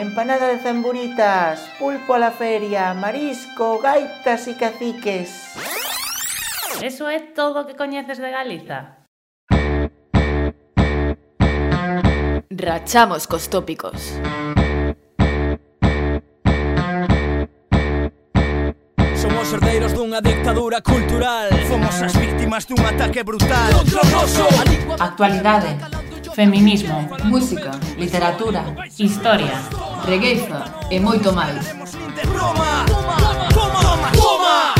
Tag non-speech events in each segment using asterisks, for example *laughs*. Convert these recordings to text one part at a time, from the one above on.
empanada de zamburitas, pulpo a la feria, marisco, gaitas e caciques. Eso é todo o que coñeces de Galiza. Rachamos cos tópicos. Somos herdeiros dunha dictadura cultural Fomos as víctimas dun ataque brutal Actualidade, feminismo, música, literatura, historia regueiza e moito máis. Roma Toma, toma, toma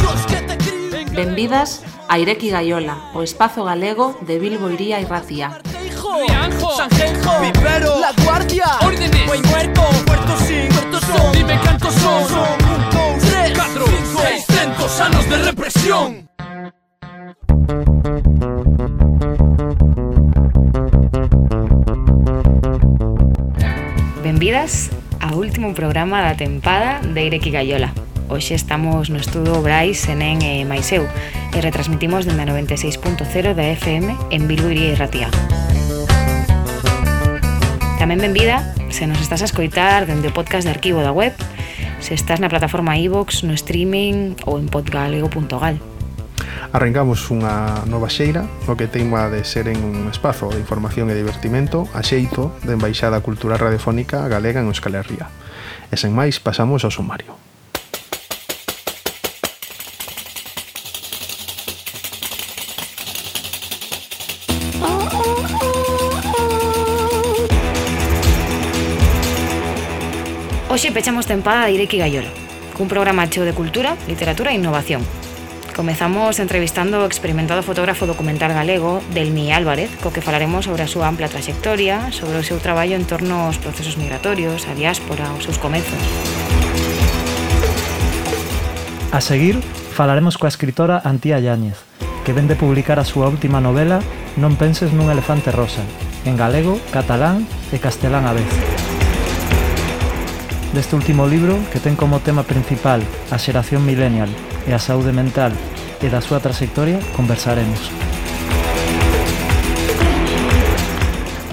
Benvidas a Ireki Gaiola, o espazo galego de Bilbo Iría e Racía. Rianjo Sanjenjo Vivero La Guardia Órdenes Buen muerto Puerto sin Puerto son Dime cantos son Son un, dos, tres Catro Cinco Seiscentos anos de represión Benvidas último programa da tempada de Ireki Gaiola. Hoxe estamos no estudo Brais Enen e Maiseu e retransmitimos dende a 96.0 da FM en Bilbo Iría e Ratia. Tamén benvida se nos estás a escoitar dende o podcast de arquivo da web, se estás na plataforma iVox, no streaming ou en podgalego.gal. Arrancamos unha nova xeira o que teima de ser en un espazo de información e divertimento a xeito de Embaixada Cultural Radiofónica Galega en Euskal Herria. E sen máis, pasamos ao sumario. Hoxe pechamos tempada de Ireki Galloro, cun programa cheo de cultura, literatura e innovación, Comezamos entrevistando o experimentado fotógrafo documental galego, Delmi Álvarez, co que falaremos sobre a súa ampla trayectoria, sobre o seu traballo en torno aos procesos migratorios, a diáspora, os seus comezos. A seguir, falaremos coa escritora Antía Yáñez, que vende publicar a súa última novela Non penses nun elefante rosa, en galego, catalán e castelán a vez. Deste último libro, que ten como tema principal a xeración millennial e a saúde mental e da súa trayectoria conversaremos.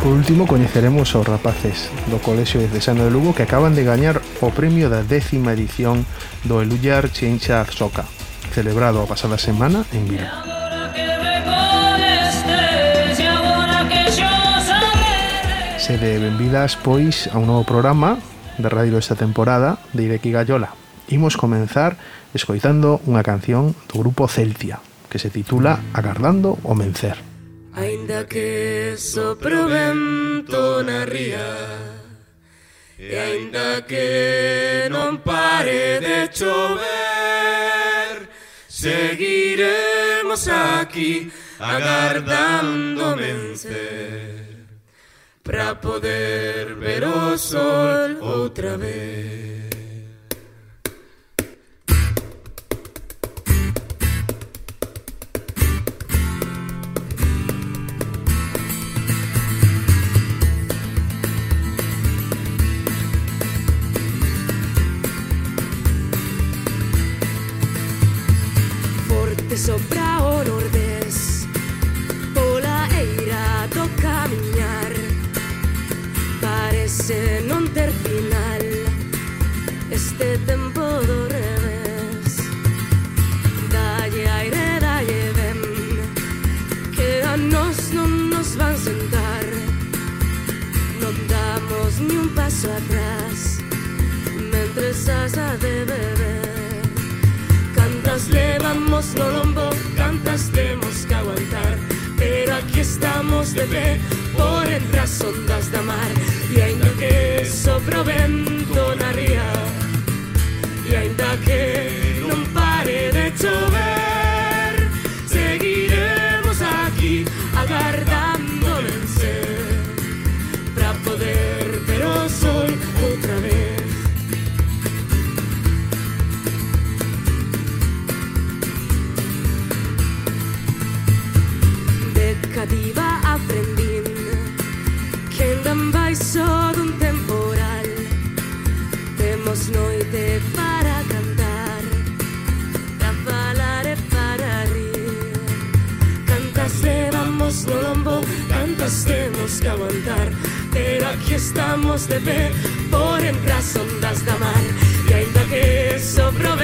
Por último, coñeceremos aos rapaces do Colexio Diocesano de Lugo que acaban de gañar o premio da décima edición do Eluyar Chencha Soca, celebrado a pasada semana en Vigo. Sede benvidas, pois, a un novo programa de radio esta temporada de Ireki Gallola. Imos comenzar escoitando unha canción do grupo Celtia que se titula Agardando o Mencer. Ainda que sopro vento na ría E ainda que non pare de chover Seguiremos aquí agardando o mencer para poder ver o sol outra vez. Sopra o nordés Pola eira do camiñar Parece non ter final Este tempo do revés. Dalle aire, dalle ben Que a nos non nos van sentar. Non damos ni un paso atrás Mentres asa de beber Cantas levamos no lombo, cantas temos que aguantar. Pero aquí estamos de pé por entre as ondas da mar E ainda que sopra vento na ría ainda que non pare de chover que aguantar Pero aquí estamos de pé por entre as ondas da mar E ainda que sopro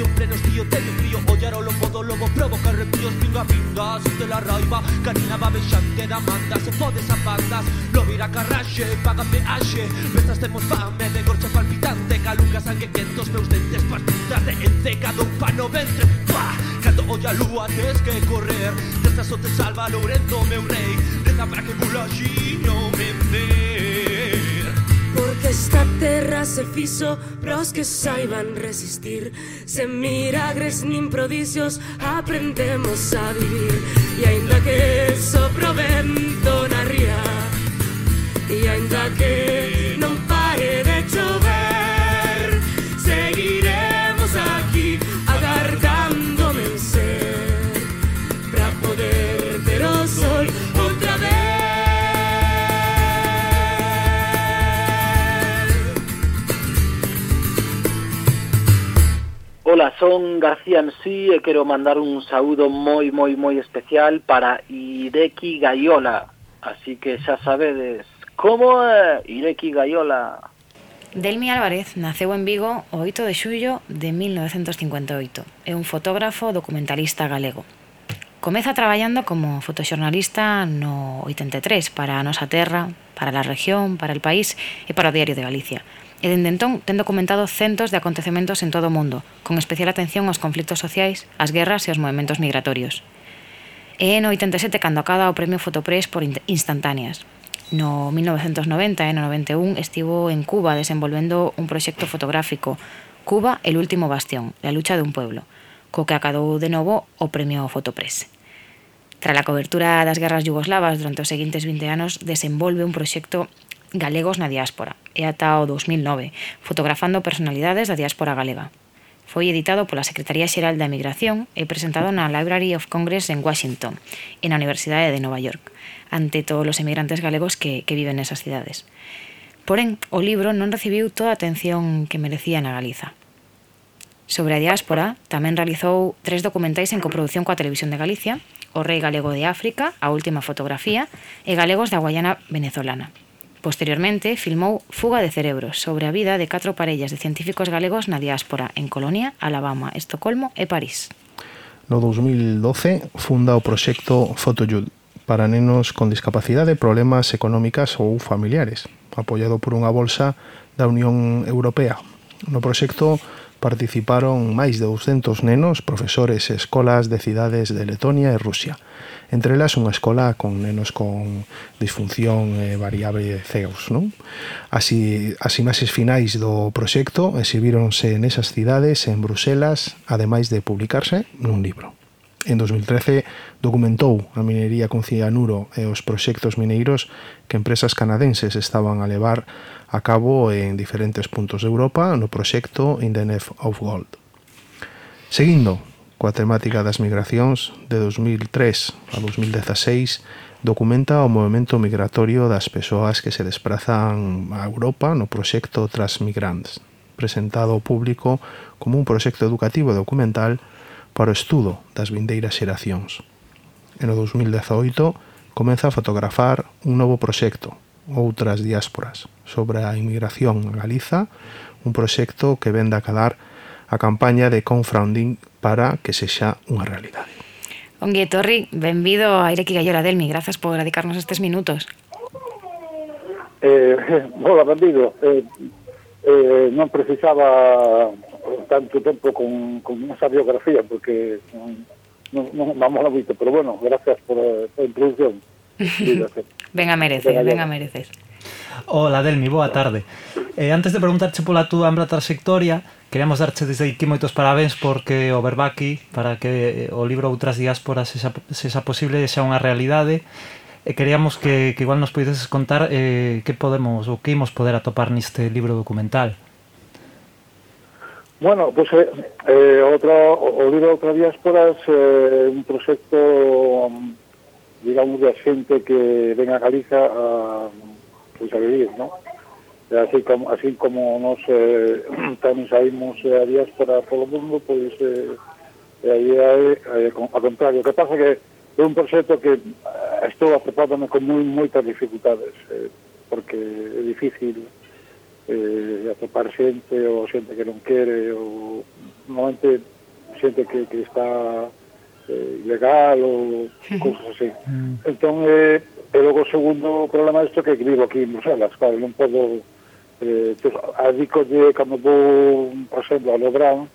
Tío pleno estío, teño frío Ollar o lombo do lobo provoca arrepios Pinga, pinga, sente la raiva Canina babexante da manda Se podes a bandas, lo vira carraxe Paga peaxe, pensas temos fame De gorcha palpitante, caluca sangue quentos Meus dentes partidas de encecado Un pano ventre, pa! Cando olla lúa tes que correr Desta so te salva Lourento, meu rei Reza para que bulaxi non me ver Porque esta terra se fiso pros que saiban resistir. Sen milagres nin prodixios aprendemos a vivir. E aínda que sopro vento na ría E aínda que Ola, son García MC e eh, quero mandar un saúdo moi, moi, moi especial para Ireki Gaiola. Así que xa sabedes como é eh, Ireki Gaiola. Delmi Álvarez naceu en Vigo o 8 de xullo de 1958. É un fotógrafo documentalista galego. Comeza traballando como fotoxornalista no 83 para a nosa terra, para a región, para el país e para o Diario de Galicia e dende entón ten documentado centos de acontecementos en todo o mundo, con especial atención aos conflitos sociais, as guerras e os movimentos migratorios. E no 87 cando acada o premio Fotopress por instantáneas. No 1990 e no 91 estivo en Cuba desenvolvendo un proxecto fotográfico Cuba, el último bastión, la lucha de un pueblo, co que acadou de novo o premio Fotopress. Tras a cobertura das guerras yugoslavas durante os seguintes 20 anos, desenvolve un proxecto Galegos na diáspora, e ata o 2009, fotografando personalidades da diáspora galega. Foi editado pola Secretaría Xeral da Emigración e presentado na Library of Congress en Washington e na Universidade de Nova York, ante todos os emigrantes galegos que, que viven nesas cidades. Porén, o libro non recibiu toda a atención que merecía na Galiza. Sobre a diáspora, tamén realizou tres documentais en coproducción coa Televisión de Galicia, O rei galego de África, A última fotografía e Galegos da Guayana venezolana. Posteriormente, filmou Fuga de cerebros sobre a vida de catro parellas de científicos galegos na diáspora en Colonia, Alabama, Estocolmo e París. No 2012 funda o proxecto Photojud para nenos con discapacidade, problemas económicas ou familiares, apoiado por unha bolsa da Unión Europea. No proxecto participaron máis de 200 nenos, profesores e escolas de cidades de Letonia e Rusia. Entre elas unha escola con nenos con disfunción eh, variable de CEUS. Non? Así, as imaxes finais do proxecto exhibíronse nesas cidades, en Bruselas, ademais de publicarse nun libro. En 2013 documentou a minería con cianuro e os proxectos mineiros que empresas canadenses estaban a levar a cabo en diferentes puntos de Europa no proxecto In the Nef of Gold. Seguindo coa temática das migracións de 2003 a 2016 documenta o movimento migratorio das persoas que se desplazan a Europa no proxecto Transmigrants, presentado ao público como un proxecto educativo documental para o estudo das vindeiras xeracións. En o 2018 comeza a fotografar un novo proxecto, Outras Diásporas, sobre a inmigración a Galiza, un proxecto que vende a calar a campaña de Confounding para que sexa unha realidade. Ongi etorri, benvido a Ireki Gallora Delmi, grazas por dedicarnos estes minutos. Eh, *laughs* hola, benvido. Eh, eh, non precisaba tanto tempo con, con esa biografía, porque non, non, non a moito, pero bueno, gracias eh, por a introducción. *laughs* Venga, mereces, venga, mereces. Ola, Delmi, boa tarde. Eh, antes de preguntarche pola túa ampla trayectoria, queríamos darche desde aquí moitos parabéns porque o Berbaki, para que eh, o libro Outras diásporas sexa, sexa posible, xa unha realidade, e queríamos que, que igual nos podeses contar eh, que podemos ou que imos poder atopar neste libro documental. Bueno, pues eh, eh, otra, o libro Outras Diásporas é eh, un proxecto, digamos, de xente que ven a Galiza a pois, a vivir, non? E así como, así como nos eh, *clears throat* tamén saímos eh, a diáspora polo mundo, pois eh, e aí é, é, ao contrario. O que pasa que é un proxecto que eh, estou acepándome con moi, moitas dificultades, eh, porque é difícil eh, atopar xente ou xente que non quere, ou normalmente xente que, que está eh, ilegal ou cousas así. Mm. Entón, eh, e logo o segundo problema isto que vivo aquí en Bruselas, claro, non podo... Eh, entón, pues, adicolle cando vou, por exemplo, a Lobrán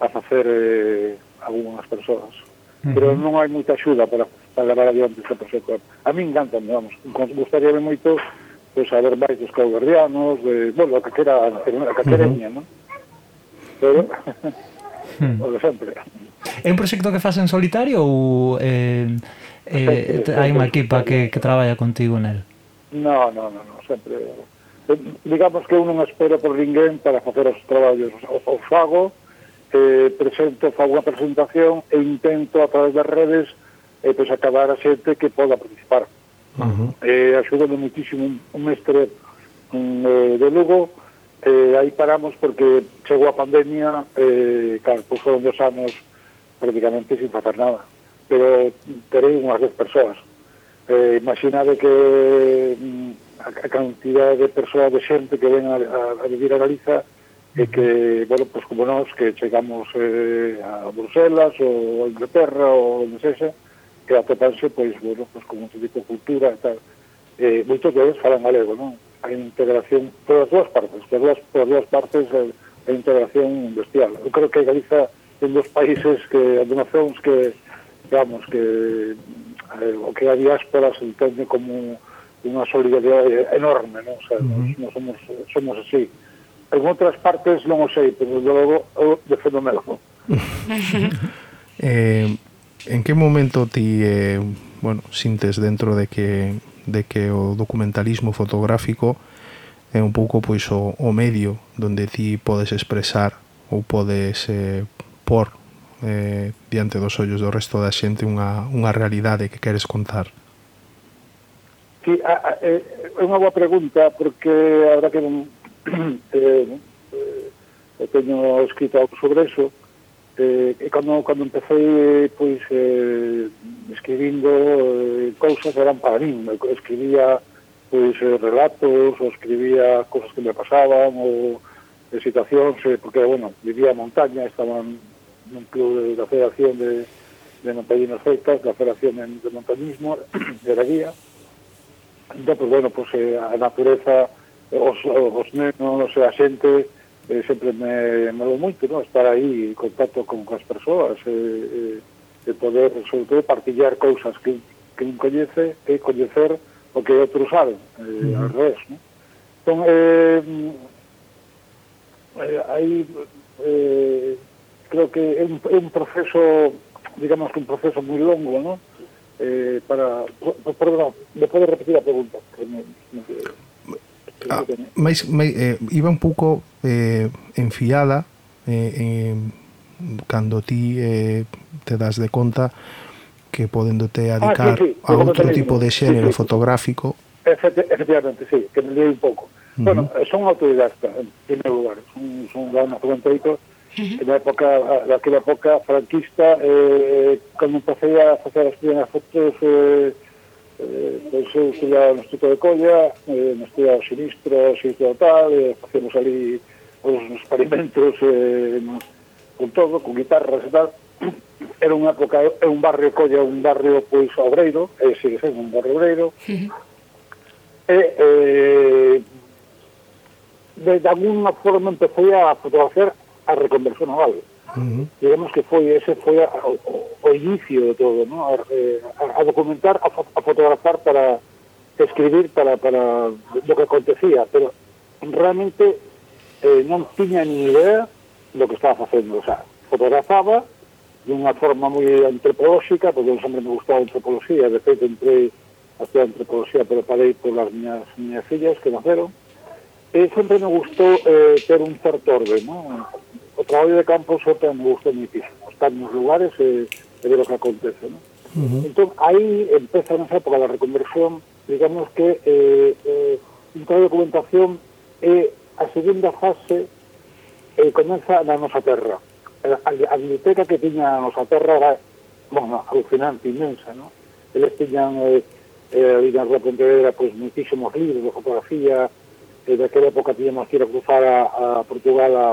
a facer eh, algunhas persoas. Uh -huh. Pero non hai moita axuda para, para levar adiante este proxecto. A mí encanta, vamos, gustaría moito pues, a ver dos cauberdianos, de, bueno, a calquera, a calquereña, uh -huh. non? Pero, hmm. *laughs* o de sempre. É un proxecto que faz en solitario ou eh, eh, eh hai unha equipa que, que traballa contigo nel? No, no, no, no sempre. Digamos que eu non espero por ninguén para facer os traballos. O, o fago eh, presento, fago unha presentación e intento a través das redes eh, pois acabar a xente que poda participar. Uh -huh. eh, axúdame muitísimo un, un mestre un, eh, de Lugo. Eh, aí paramos porque chegou a pandemia eh, claro, pues, foron dos anos prácticamente sin facer nada. Pero terei unhas 10 persoas. Eh, imaginade que mm, a, a cantidad de persoas de xente que ven a, a, a vivir a Galiza e que, bueno, pois pues como nós, que chegamos eh, a Bruselas ou a Inglaterra ou onde sexa, que atopanse, pois, bueno, pois con un tipo de cultura e tal. Eh, moitos deles falan galego, non? A integración por as dúas partes, por as dúas, por as dúas partes eh, a, a integración bestial. Eu creo que Galiza un dos países que, nacións que, digamos, que eh, o que a diáspora se entende como unha solidaridade enorme, non? O sea, uh -huh. nos, somos, somos así. En outras partes non o sei, pero de logo eu defendemelo. *laughs* eh, en que momento ti eh, bueno, sintes dentro de que de que o documentalismo fotográfico é un pouco pois o, o medio donde ti podes expresar ou podes eh, por eh, diante dos ollos do resto da xente unha, unha realidade que queres contar? Sí, a, a, eh, é unha boa pregunta porque ahora que non, *clears throat* eh, eh, eh, teño escrito algo sobre eso eh, e cando, cando empecé pois eh, escribindo eh, cousas eran para min escribía pois eh, relatos ou escribía cousas que me pasaban ou de eh, situacións eh, porque bueno, vivía a montaña estaban nun club da Federación de, de Montañinos Celtas, da Federación de, de Montañismo, *clears throat* de la guía. Entón, pues, bueno, pues, eh, a natureza, os, os nenos, a xente, eh, sempre me, me lo moito, no? estar aí en contacto con, con as persoas, eh, eh, poder, sobre todo, partillar cousas que, que non coñece e coñecer o que outros saben, eh, yeah. al revés. No? Entón, eh, eh, hai eh, creo que é un, é un proceso, digamos que un proceso moi longo, ¿no? Eh, para, perdón, me pode repetir a pregunta que me, me, ah, me... máis, máis, eh, iba un pouco eh, enfiada eh, en, cando ti eh, te das de conta que podéndote ah, adicar ah, sí, sí, a outro tipo de xénero sí, sí. fotográfico efectivamente, sí, que me liei un pouco uh -huh. bueno, son autodidacta en primer lugar son, son da 98 en a época, daquela época franquista, eh, cando empecé a facer as primeiras fotos, eh, eh, pois eu estudia no Instituto de Colla, eh, no estudia o Sinistro, o Sinistro Tal, eh, facemos ali os experimentos eh, nos, con todo, con guitarras e tal, *clears throat* era unha época, é un barrio colla, un barrio pois obreiro, é sigue sendo un barrio obreiro, e eh, de, de alguna forma empecé a fotografiar a reconversión ao algo. Uh -huh. Digamos que foi ese foi a, o, o inicio de todo, ¿no? a, eh, a, a documentar, a, a fotografar para escribir para, para lo que acontecía, pero realmente eh, non tiña ni idea do que estaba facendo, o sea, fotografaba de unha forma moi antropolóxica, porque non sempre me gustaba a antropología, de feito entrei a estudiar antropología, pero parei polas miñas, miñas fillas que naceron, e sempre me gustou eh, ter un certo orden, ¿no? traballo de campo só me gusta muitísimo. Estar nos lugares e, e ver o que acontece, non? Uh -huh. Entón, aí empeza nesa época da reconversión, digamos que eh, eh, un traballo de documentación é eh, a segunda fase eh, comeza na nosa terra. Eh, a, a, a biblioteca que tiña a nosa terra era, bueno, alucinante, inmensa, non? Eles tiñan, eh, eh, ali na Rua Pontevedra, pois, muitísimos libros de fotografía, eh, daquela época tiñamos que ir a cruzar a, a Portugal a,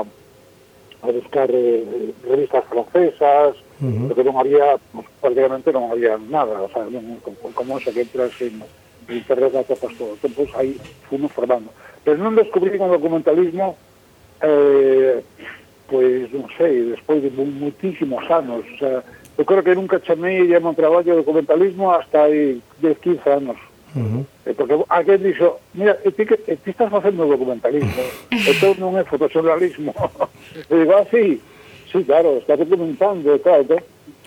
a buscar eh, revistas francesas, uh -huh. porque non había, pues, prácticamente non había nada, o sea, non, como, como xa que entras en, en internet a topas todo, entón, pues, aí fomos formando. Pero non descubrí o documentalismo, eh, pois, pues, non sei, despois de muitísimos anos, o sea, eu creo que nunca chamei a un traballo de documentalismo hasta aí 10, 15 anos. Uh -huh. Porque alguén dixo, mira, ti, que, ti estás facendo documentalismo, *laughs* isto non é fotoxornalismo. *laughs* e digo, ah, sí, sí, claro, estás documentando, claro. Entón,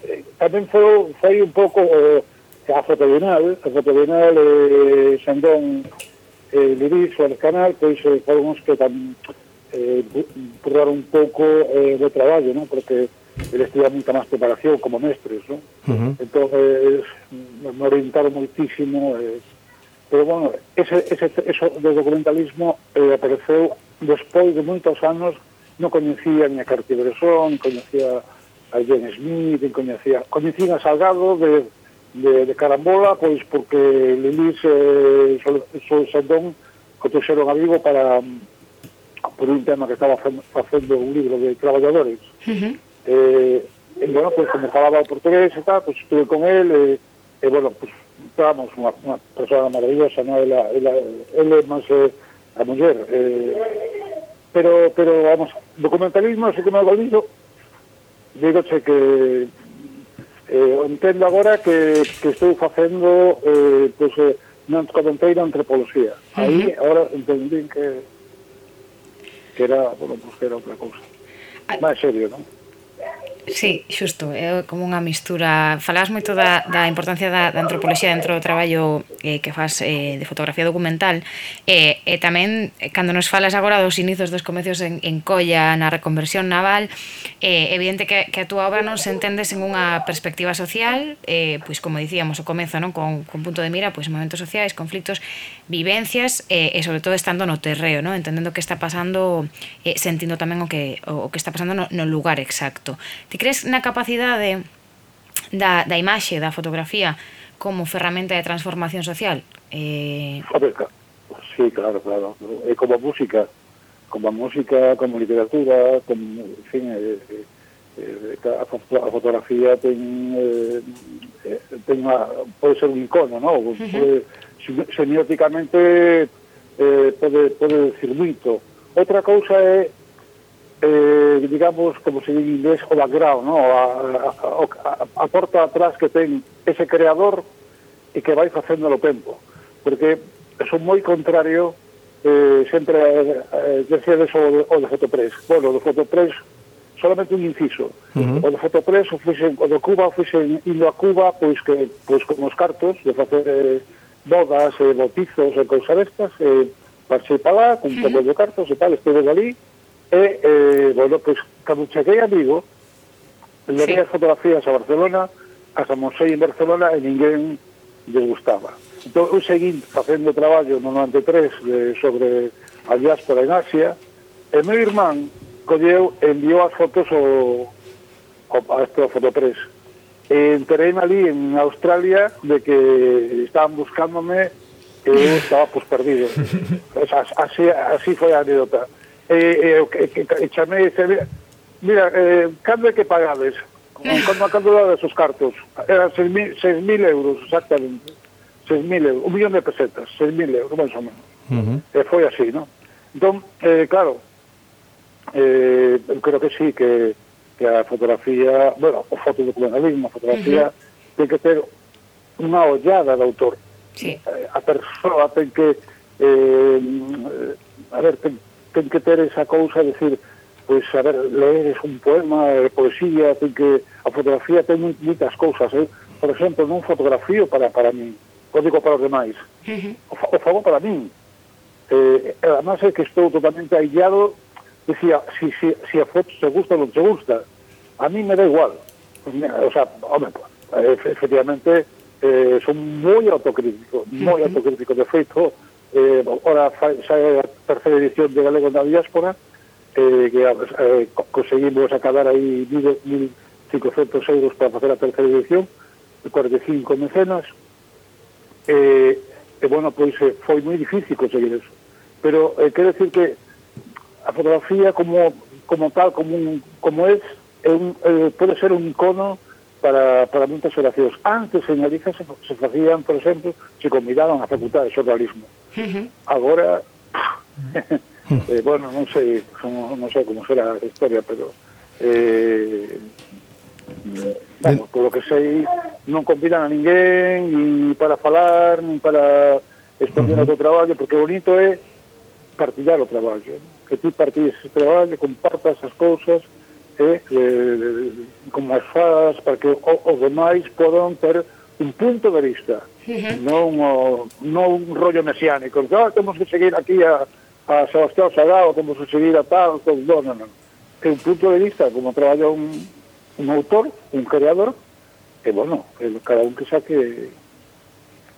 eh, tamén foi, foi un pouco eh, a fotobienal, a fotobienal eh, Sandón eh, Liris, o canal, pois eh, foron os que tamén eh, burraron un pouco eh, de traballo, ¿no? Porque eles tiveron moita máis preparación como mestres, ¿no? Uh -huh. Entón, eh, me orientaron moitísimo, eh, Pero, bueno, ese, ese, eso do documentalismo eh, apareceu despois de moitos anos, non coñecía ni a Cartier-Bresson, coñecía a Jane Smith, coñecía, coñecía a Salgado de, de, de Carambola, pois porque Lilís eh, Sol, Sol Sandón o trouxeron a Vigo para por un tema que estaba facendo un libro de traballadores. Uh -huh. eh, e, bueno, pois, como falaba o portugués e tal, pois estuve con él, e, e bueno, pois, vamos, unha, unha persona maravillosa, non? Ela, ela, ela é máis eh, a muller, eh, pero, pero, vamos, documentalismo, así que me valvido, digo che que eh, entendo agora que, que estou facendo eh, pues, eh, non comenteira antropología. Uh -huh. ahora, entendín que que era, bueno, pues, que era outra cousa. Ah. Máis serio, non? Sí, xusto, é como unha mistura Falabas moito da, da importancia da, da antropoloxía dentro do traballo eh, que faz eh, de fotografía documental e eh, eh, tamén, eh, cando nos falas agora dos inicios dos comecios en, en Colla na reconversión naval eh, é eh, evidente que, que a túa obra non se entende sen unha perspectiva social eh, pois como dicíamos o comezo, non? Con, con punto de mira, pois momentos sociais, conflictos vivencias eh, e sobre todo estando no terreo, ¿no? entendendo que está pasando, eh, sentindo tamén o que, o, o que está pasando no, no lugar exacto. Ti crees na capacidade da, da imaxe, da fotografía, como ferramenta de transformación social? Eh... A ver, sí, claro, claro. É como a música, como a música, como a literatura, como, en fin, eh, eh, eh a, a fotografía ten, eh, eh ten una, pode ser un icono, ¿no? Uh -huh semióticamente eh, pode, pode decir moito. Outra cousa é, eh, digamos, como se diga en inglés, o background, no? a, a, a, a porta atrás que ten ese creador e que vai facendo o tempo. Porque son moi contrario eh, sempre eh, eh decíades o, o de Fotopress. Bueno, o de Fotopress solamente un inciso. Uh -huh. O de Fotopress, o, fuixen, o de Cuba, fuixen indo a Cuba, pois que pois con os cartos, de facer eh, bodas, eh, bautizos e cousas destas, eh, marchei para lá, con un pouco de cartos e tal, estive ali, e, eh, bueno, pois, pues, cando cheguei a Vigo, levei sí. as fotografías a Barcelona, as amosei en Barcelona e ninguén lles gustaba. Entón, eu seguí facendo traballo no 93 de, eh, sobre a diáspora en Asia, e meu irmán colleu, enviou as fotos ao, ao, a este fotopress eh, enterei ali en Australia de que estaban buscándome e eu *laughs* estaba pues, perdido. Pues, así, así foi a anécdota. E, eh, eh e, e chamei e dixen, mira, eh, cando é que pagades? Cando, cando dades os cartos? Eran 6.000 euros, exactamente. 6.000 euros, un millón de pesetas, 6.000 euros, máis ou menos. Uh -huh. E foi así, non? Entón, eh, claro, eh, creo que sí, que que a fotografía, bueno, o fotodocumentalismo, a fotografía, uh -huh. ten que ter unha ollada de autor. Sí. Eh, a persoa ten que, eh, a ver, ten, ten que ter esa cousa, decir, pois, pues, a ver, leer un poema, poesía, ten que, a fotografía ten moitas cousas, eh? Por exemplo, non fotografío para, para mí, o digo para os demais, uh -huh. o, o fago para mí. Eh, además é que estou totalmente aillado Dicía, si, si, si a foto se gusta ou non se gusta, a mí me da igual. O sea, home, efectivamente, eh, son moi autocrítico, moi uh -huh. autocrítico. De feito, eh, ora sai a terceira edición de Galego na Diáspora, eh, que eh, conseguimos acabar aí 1.500 euros para facer a terceira edición, 45 mecenas, e, eh, eh, bueno, pois eh, foi moi difícil conseguir eso. Pero eh, quero decir que a fotografía como como tal, como un, como es, é un, eh, pode ser un icono para, para moitas xeracións. Antes en Galicia se, se facían, por exemplo, se convidaban a facultade de xornalismo. Agora, *laughs* eh, bueno, non sei, non, non sei como será a historia, pero... Eh, bueno, por lo que sei, non convidan a ninguén, ni para falar, ni para expandir uh -huh. o teu traballo, porque bonito é partillar o traballo. ¿no? que ti partilles ese traballo, compartas as cousas e eh, eh como as fadas para que o, os demais podan ter un punto de vista uh -huh. non, o, non un rollo mesiánico que, ah, temos que seguir aquí a, a Sebastián Sagao temos que seguir a tal tal, non, non, non. é un punto de vista como traballa un, un autor un creador e bueno, cada un que saque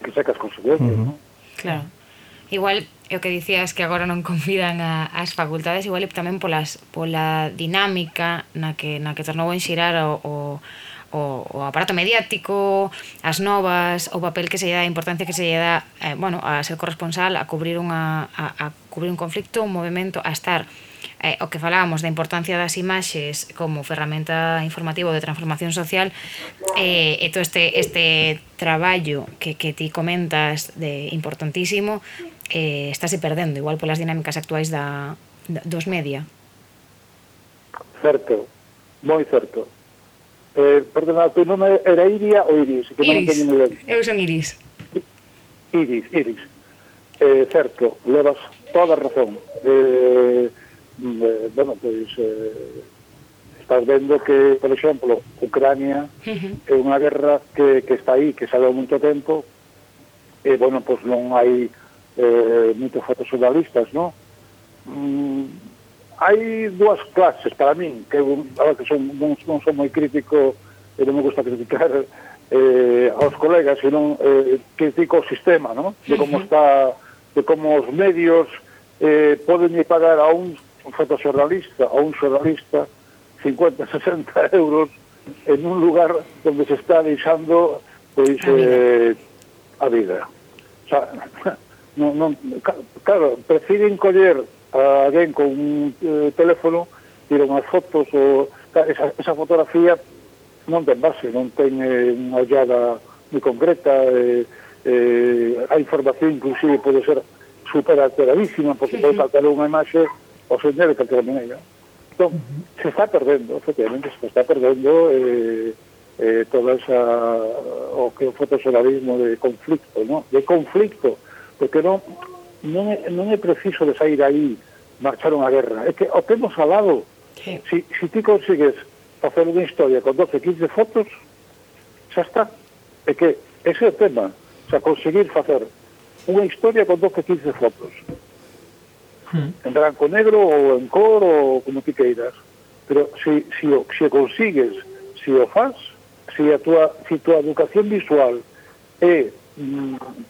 que saque as consecuencias uh -huh. non? claro Igual E o que dicía es que agora non *laughs* convidan a, as facultades igual e tamén polas, pola dinámica na que, na que tornou en xirar o, o, o, o aparato mediático, as novas, o papel que se lle dá, a importancia que se lle dá eh, bueno, a ser corresponsal, a cubrir, unha, a, a cubrir un conflicto, un movimento, a estar eh, o que falábamos da importancia das imaxes como ferramenta informativa de transformación social eh, e todo este, este traballo que, que ti comentas de importantísimo eh, estáse perdendo, igual polas dinámicas actuais da, da, dos media. Certo, moi certo. Eh, perdona, tu nome era Iria ou Iris? Que Iris, non eu son Iris. Iris, Iris. Eh, certo, levas toda a razón. Eh, mm, eh, bueno, pois... Eh, estás vendo que, por exemplo, Ucrania uh -huh. é unha guerra que, que está aí, que sabe há moito tempo, e, bueno, pois non hai eh, moitos fotosurrealistas, non? Mm, hai dúas clases para min, que eu que son, non, non son moi crítico e non me gusta criticar eh, aos colegas, senón eh, critico o sistema, non? De como está, de como os medios eh, poden pagar a un fotoxornalista, a un xornalista, 50, 60 *laughs* euros en un lugar onde se está deixando pois, eh, a vida. O sea, *laughs* non, non, claro, prefiren coller a alguén con un eh, teléfono tira unhas fotos o, esa, esa fotografía non ten base, non ten eh, unha ollada moi concreta eh, eh, a información inclusive pode ser super alteradísima, porque sí, pode saltar unha imaxe o señor de calquera maneira entón, uh -huh. se está perdendo efectivamente se está perdendo eh, eh, toda esa o que o fotosolarismo de conflicto, ¿no? de conflicto porque non, non, é, non é preciso de sair aí marchar unha guerra, é que o temos hemos lado. Sí. si, si ti consigues facer unha historia con 12, 15 fotos xa está. É que ese é o tema xa conseguir facer unha historia con 12, 15 fotos. Hmm. en branco negro ou en cor ou como ti queiras. Pero si, si, o, si o consigues si o faz si a tua, si tua educación visual é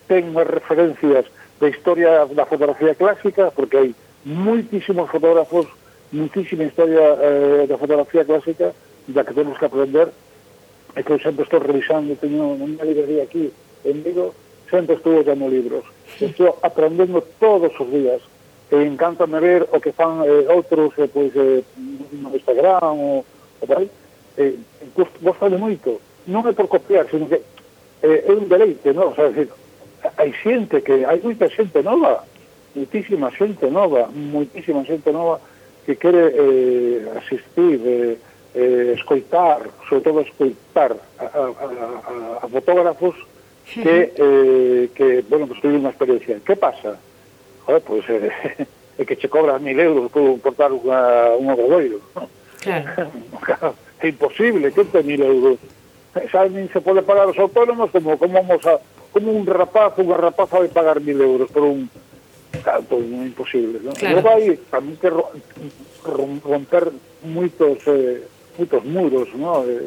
ten unhas referencias da historia da fotografía clásica, porque hai muitísimos fotógrafos, muitísima historia eh, da fotografía clásica da que temos que aprender e que eu sempre estou revisando, teño unha librería aquí en Vigo, sempre estou dando libros. Estou aprendendo todos os días e encantame ver o que fan eh, outros eh, pois, eh, eh no Instagram ou, ou tal, eh, gostame moito. Non é por copiar, sino que eh, é un deleite, non? O sea, decir, hai xente que, hai moita xente nova, muitísima xente nova, muitísima xente nova que quere eh, asistir, eh, eh, escoitar, sobre todo escoitar a, a, a, a fotógrafos que, eh, que bueno, pues tuve unha experiencia. Que pasa? Joder, pois, pues, eh, *laughs* é que che cobra mil euros por portar unha, un obradoiro. Claro. *laughs* é imposible, que te mil euros xa nin se pode pagar os autónomos como como vamos a, como un rapaz unha rapaza vai pagar mil euros por un canto imposible non? Claro. vai tamén que romper moitos eh, moitos muros no? Eh,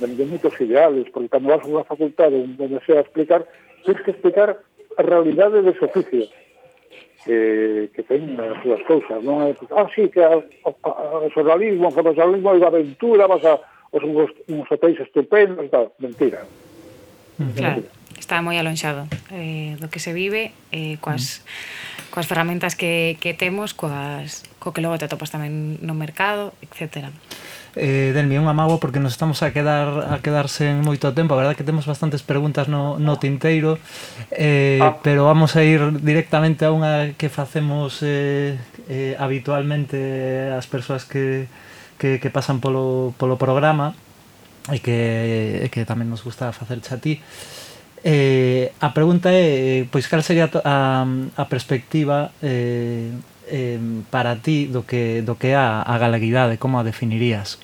de, de moitos ideales porque cando vas a unha facultade onde sea explicar tens que explicar a realidade de ese oficio que, que ten as súas cousas non? é ah, sí, que a, a, a, a, a, a, a, a, a, a, a, a, a, a, a, a, a, a, os uns, uns hotéis estupendos, tal. Mentira. Claro, Mentira. está moi alonxado eh, do que se vive eh, coas, mm. coas ferramentas que, que temos, coas, co que logo te atopas tamén no mercado, etcétera eh, Delmi, un amago porque nos estamos a quedar a quedar sen moito tempo, a verdade que temos bastantes preguntas no, no ah. tinteiro eh, ah. pero vamos a ir directamente a unha que facemos eh, eh, habitualmente as persoas que que, que pasan polo, polo programa e que, e que tamén nos gusta facer a ti. Eh, a pregunta é, pois, cal sería a, a perspectiva eh, eh, para ti do que, do que é a, a galeguidade, como a definirías?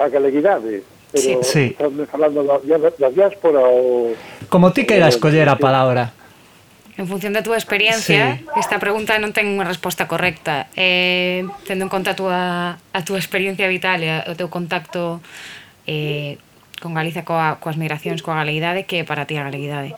A galeguidade? Pero sí. sí. falando da, da diáspora ou... Como ti queira escoller a palabra en función da túa experiencia, sí. esta pregunta non ten unha resposta correcta. Eh, tendo en conta a túa, a túa experiencia vital e o teu contacto eh, con Galiza coa, coas migracións, coa galeidade, que é para ti a galeidade?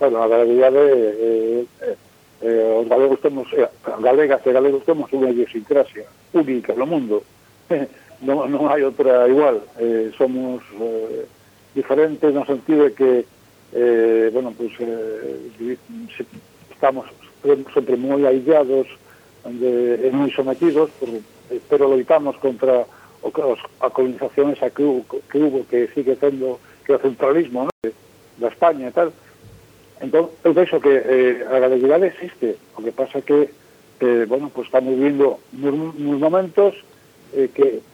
Bueno, a galeidade eh, eh, eh os galegos temos eh, galegas e galegos temos unha idiosincrasia única no mundo. *laughs* non, non hai outra igual. Eh, somos eh, diferentes no sentido de que eh, bueno, pues eh, se estamos sempre moi aillados onde, e eh, moi sometidos por, pero loitamos contra o, os, a colonización esa que hubo, que hubo que sigue sendo que o centralismo ¿no? da España e tal entón, eu penso que eh, a galeguidade existe o que pasa que eh, bueno, pues estamos vivindo nos, nos momentos eh, que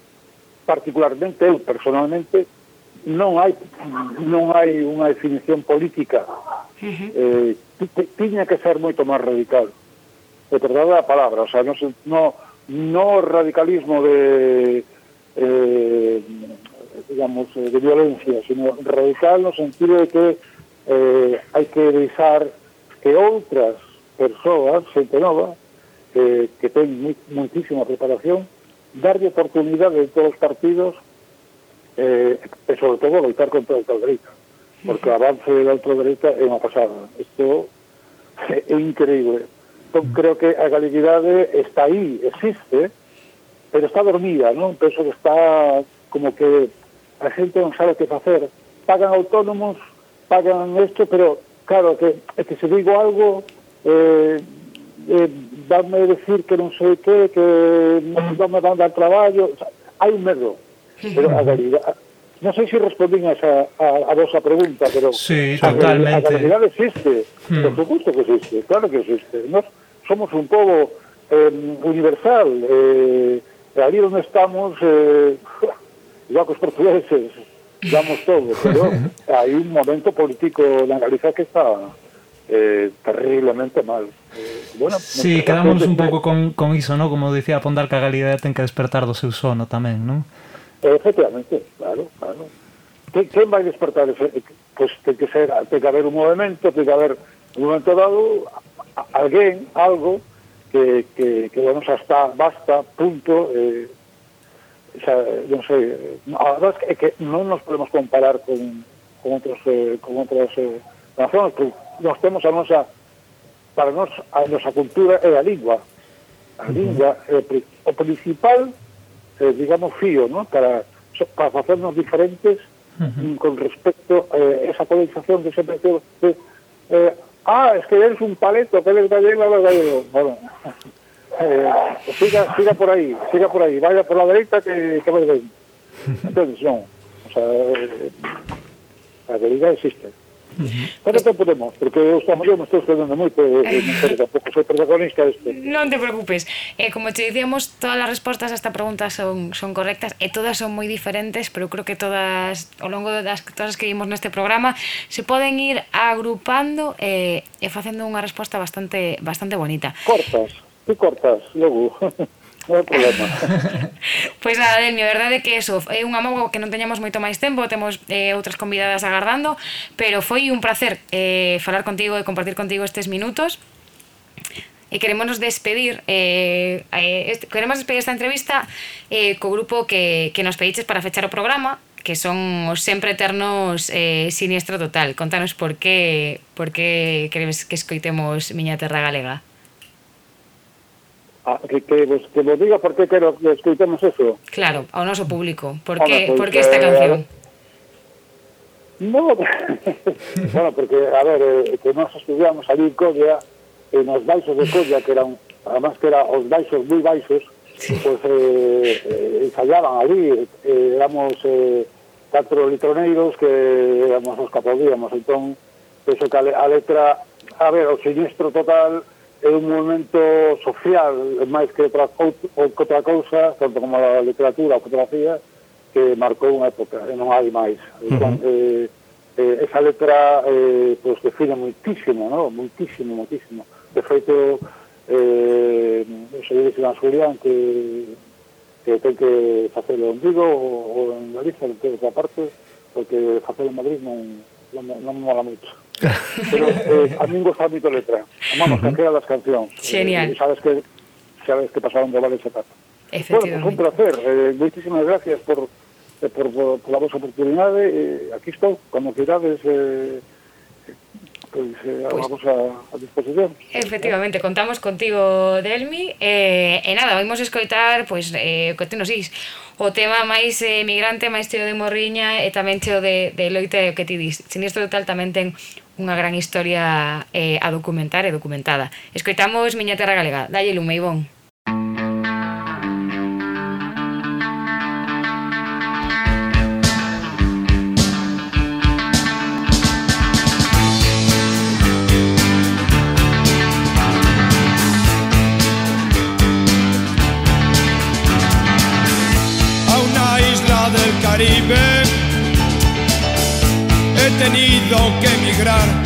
particularmente eu personalmente non hai non hai unha definición política uh -huh. eh, tiña que ser moito máis radical e perdade a palabra o sea, non, no, no radicalismo de eh, digamos eh, de violencia sino radical no sentido de que eh, hai que deixar que outras persoas xente nova eh, que ten muitísima preparación darlle oportunidade de todos os partidos eh, e sobre todo loitar contra a ultradereita porque o avance da ultradereita é unha pasada. Isto é, é increíble entón, creo que a galeguidade está aí, existe pero está dormida, non? penso que está como que a xente non sabe que facer. Pagan autónomos, pagan isto pero claro, que, é que se digo algo eh, eh, dame decir que non sei que que non me van dar traballo o sea, hai un medo pero a realidade Non sei se respondín a, esa, a, a vosa pregunta, pero sí, a, totalmente. a realidade existe, hmm. por supuesto que existe, claro que existe. Nos somos un pobo eh, universal, eh, ali onde estamos, eh, *laughs* igual que os portugueses, damos todo, pero *laughs* hai un momento político na Galiza que está eh, terriblemente mal. Eh, bueno, sí, quedamos un pouco con, con iso, ¿no? como dicía Pondar, que a Galiza ten que despertar do seu sono tamén, non? Eh, efectivamente, claro, claro. Quen, quen vai despertar ese... Eh, pois pues, ten que ser, ten que haber un movimento, ten que haber un momento dado alguén, algo, que, que, que vamos hasta basta, punto, eh, xa, non sei, a verdade é que non nos podemos comparar con, con outros, eh, con outras eh, nacións, porque nós temos a nosa, para nós, a nosa cultura é a lingua. A lingua é o principal eh, digamos, fío, ¿no? Para, para facernos diferentes mm, con respecto a eh, esa colonización que sempre que, eh, ah, es que eres un paleto, que eres gallego, eres gallego. Bueno, *laughs* siga, siga por aí, siga por aí, vaya por la derecha que, que vai ben. Entonces, non, o sea, eh, a realidad existe. Pero tampouco podemos, porque eu xa mellor me estou escondendo moito e eh, non eh, *laughs* tampouco soy protagonista deste. Non te preocupes. Eh, como te dicíamos, todas as respostas a esta pregunta son, son correctas e todas son moi diferentes, pero creo que todas, ao longo das todas as que vimos neste programa, se poden ir agrupando eh, e facendo unha resposta bastante bastante bonita. Cortas, tú cortas, logo. *laughs* hai problema. Pois *laughs* nada, Delmi, a verdade que eso é un amogo que non teñamos moito máis tempo, temos eh, outras convidadas agardando, pero foi un placer eh, falar contigo e compartir contigo estes minutos. E queremos despedir eh, eh, queremos despedir esta entrevista eh, co grupo que, que nos pediches para fechar o programa que son os sempre eternos eh, Siniestro Total. Contanos por que, por que queres que escoitemos Miña Terra Galega. Ah, que, que, vos, que vos diga por que quero que escoitemos eso. Claro, ao noso público. Por ah, que, bueno, pues, por que esta eh, canción? No, *laughs* bueno, porque, a ver, eh, que nós estudiamos ali en Colla, en nos baixos de Colla, que eran, además que eran os baixos moi baixos, pues eh, eh, ensayaban ali, eh, éramos eh, catro litroneiros que éramos os que aplaudíamos, entón, eso que a, le, a letra, a ver, o sinistro total, é un movimento social máis que outra, ou que outra cousa, tanto como a literatura, a fotografía, que marcou unha época, e non hai máis. Entón, uh -huh. eh, eh, esa letra eh, pues, define moitísimo, ¿no? moitísimo, moitísimo. De feito, eh, se dice a Julián que, que ten que facelo en Vigo ou en Galicia, en toda parte, porque facelo en Madrid non, non, non mola moito. Pero eh, a min gusta moito letra. Vamos, uh -huh. calquera das cancións. Genial. Eh, sabes que sabes que pasaron por varias etapas. Efectivamente. Bueno, pues un placer. Eh, moitísimas gracias por, eh, por, por, por a vosa oportunidade. Eh, aquí estou, cando queirades... Eh, pois, eh, pues, a vosa a disposición. Efectivamente, contamos contigo, Delmi. Eh, e nada, vamos escoitar, pois, eh, que te nos dís, o tema máis eh, migrante, máis teo de Morriña e tamén teo de, de Loita e o que ti dis. Sinistro Total tamén ten unha gran historia eh, a documentar e documentada. Escoitamos Miña Terra Galega. Dalle lume, Ivón. decidido que emigrar.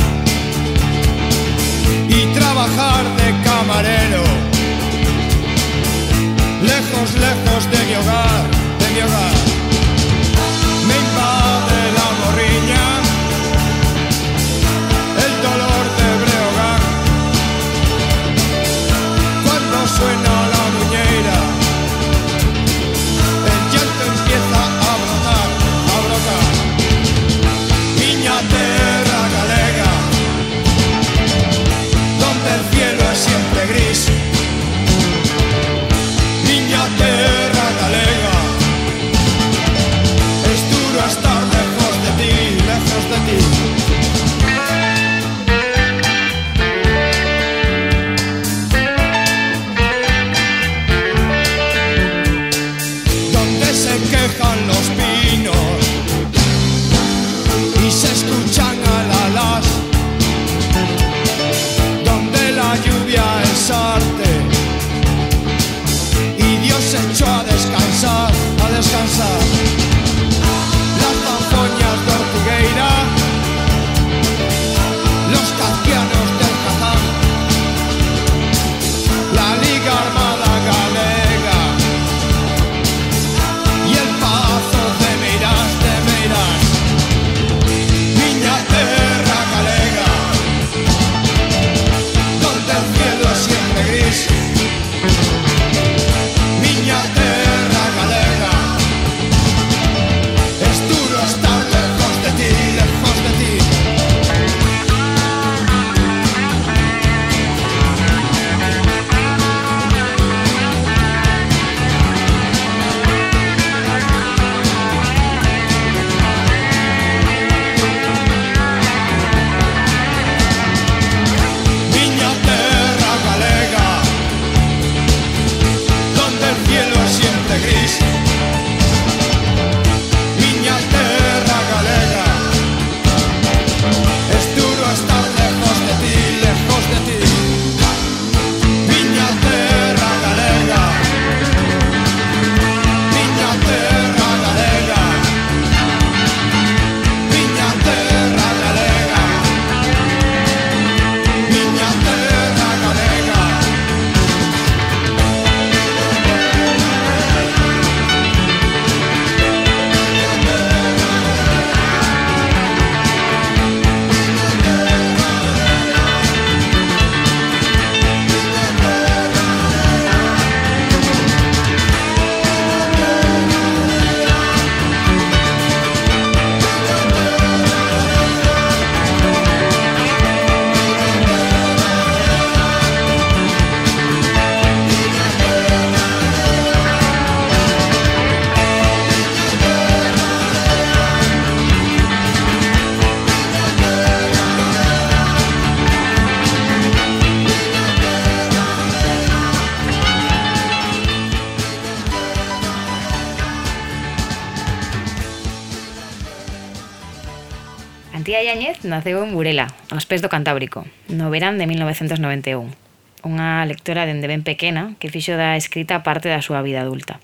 naceu en Burela, aos pés do Cantábrico, no verán de 1991. Unha lectora dende ben pequena que fixo da escrita parte da súa vida adulta.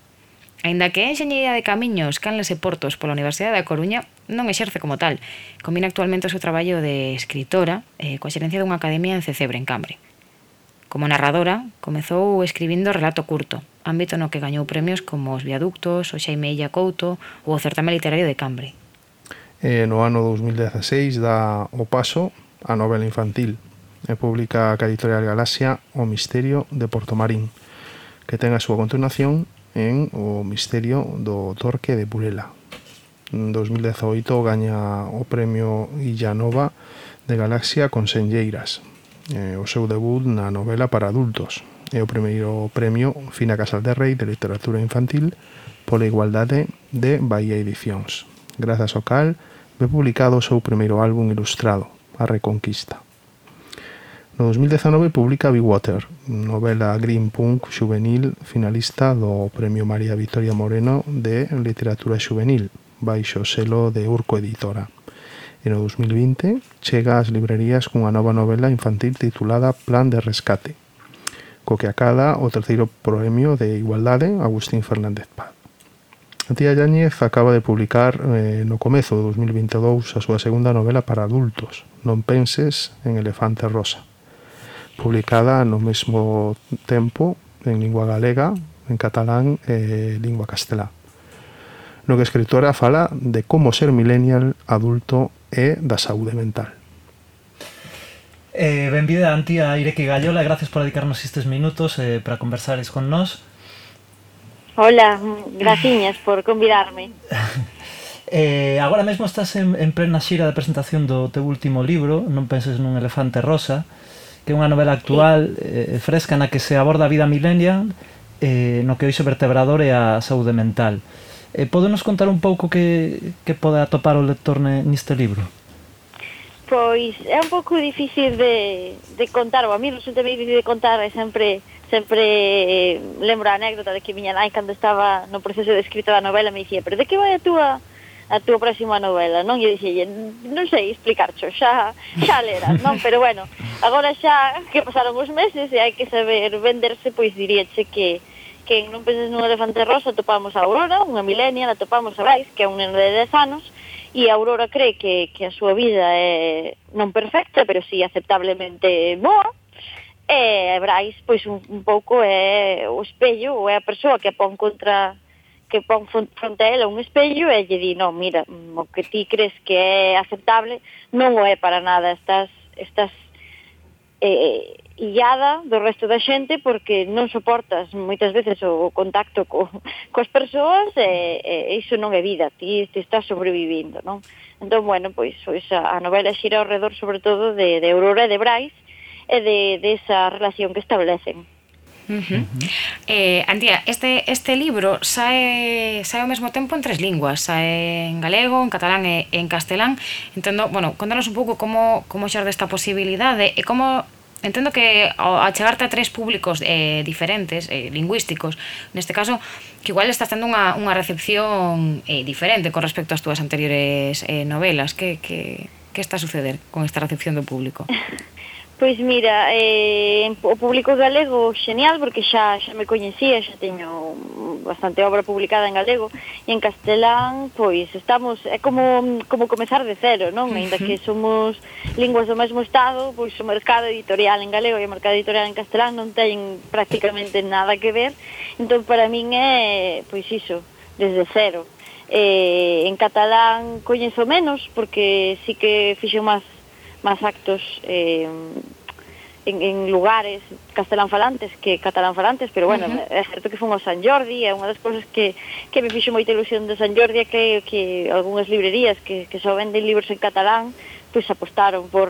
Ainda que é enxeñería de camiños, canles e portos pola Universidade da Coruña, non exerce como tal. Combina actualmente o seu traballo de escritora eh, coa xerencia dunha academia en Cecebre, en Cambre. Como narradora, comezou escribindo relato curto, ámbito no que gañou premios como Os Viaductos, O Xaime Illa Couto ou o Certame Literario de Cambre, eh, no ano 2016 dá o paso a novela infantil. E publica a Editorial Galaxia O Misterio de Portomarín que ten a súa continuación en O Misterio do Torque de Burela. En 2018 gaña o premio Illanova de Galaxia con Senlleiras eh, o seu debut na novela para adultos. E o primeiro premio Fina Casal de Rei de Literatura Infantil pola igualdade de Bahía Edicións grazas ao cal ve publicado o seu primeiro álbum ilustrado, A Reconquista. No 2019 publica Big Water, novela green punk juvenil finalista do Premio María Victoria Moreno de Literatura Juvenil, baixo selo de Urco Editora. E no 2020 chega ás librerías cunha nova novela infantil titulada Plan de Rescate, co que acada o terceiro premio de Igualdade Agustín Fernández Paz. Tía Yáñez acaba de publicar eh, no comezo de 2022 a súa segunda novela para adultos, Non penses en Elefante Rosa, publicada no mesmo tempo en lingua galega, en catalán e eh, lingua castelá. No que a escritora fala de como ser millennial adulto e da saúde mental. Eh, benvida, Antía Ireki Gallola, gracias por dedicarnos estes minutos eh, para conversares con nós. Hola, graciñas por convidarme. *laughs* Eh, agora mesmo estás en, en plena xira de presentación do teu último libro Non penses nun elefante rosa que é unha novela actual sí. eh, fresca na que se aborda a vida millennial eh, no que hoxe vertebrador é a saúde mental eh, Podenos contar un pouco que, que pode atopar o lector ne, neste libro? Pois é un pouco difícil de, de contar, ou a mí resulta moi difícil de contar, e sempre sempre eh, lembro a anécdota de que miña nai cando estaba no proceso de escrita da novela me dicía, pero de que vai a túa a túa próxima novela, non? E eu dixelle, non sei explicarcho, xa, xa leras, non? Pero bueno, agora xa que pasaron os meses e hai que saber venderse, pois diríache que que non penses nun elefante rosa topamos a Aurora, unha milenia, a topamos a Bryce, que é un neno de 10 anos, e Aurora cree que, que a súa vida é non perfecta, pero si sí aceptablemente boa, e Brais, pois, un, un pouco é o espello, ou é a persoa que pon contra que pon fronte a ela un espello e lle di, non, mira, mm, o que ti crees que é aceptable non o é para nada, estás, estás eh, illada do resto da xente porque non soportas moitas veces o contacto co, *laughs* coas persoas e, e iso non é vida, ti, ti estás sobrevivindo, non? Entón, bueno, pois, pois a, a novela xira ao redor sobre todo de, de Aurora e de Brais e de, de esa relación que establecen. Uh -huh. Eh, Antía, este, este libro sae, sae ao mesmo tempo en tres linguas Sae en galego, en catalán e en castelán Entendo, bueno, contanos un pouco como, como xorde esta posibilidade E como entendo que ao achegarte a tres públicos eh, diferentes, eh, lingüísticos, neste caso, que igual estás tendo unha, unha recepción eh, diferente con respecto ás túas anteriores eh, novelas. Que, que, que está a suceder con esta recepción do público? *laughs* Pois mira, eh, o público galego xenial, porque xa, xa me coñecía, xa teño bastante obra publicada en galego, e en castelán, pois estamos, é como, como comezar de cero, non? Ainda que somos linguas do mesmo estado, pois o mercado editorial en galego e o mercado editorial en castelán non teñen prácticamente nada que ver, entón para min é, pois iso, desde cero. Eh, en catalán coñezo menos, porque sí que fixo máis máis actos eh, en, en lugares castelán falantes que catalán falantes, pero bueno, uh -huh. é certo que fun ao San Jordi, é unha das cousas que, que me fixo moita ilusión de San Jordi que, que algunhas librerías que, que só venden libros en catalán, pois pues, apostaron por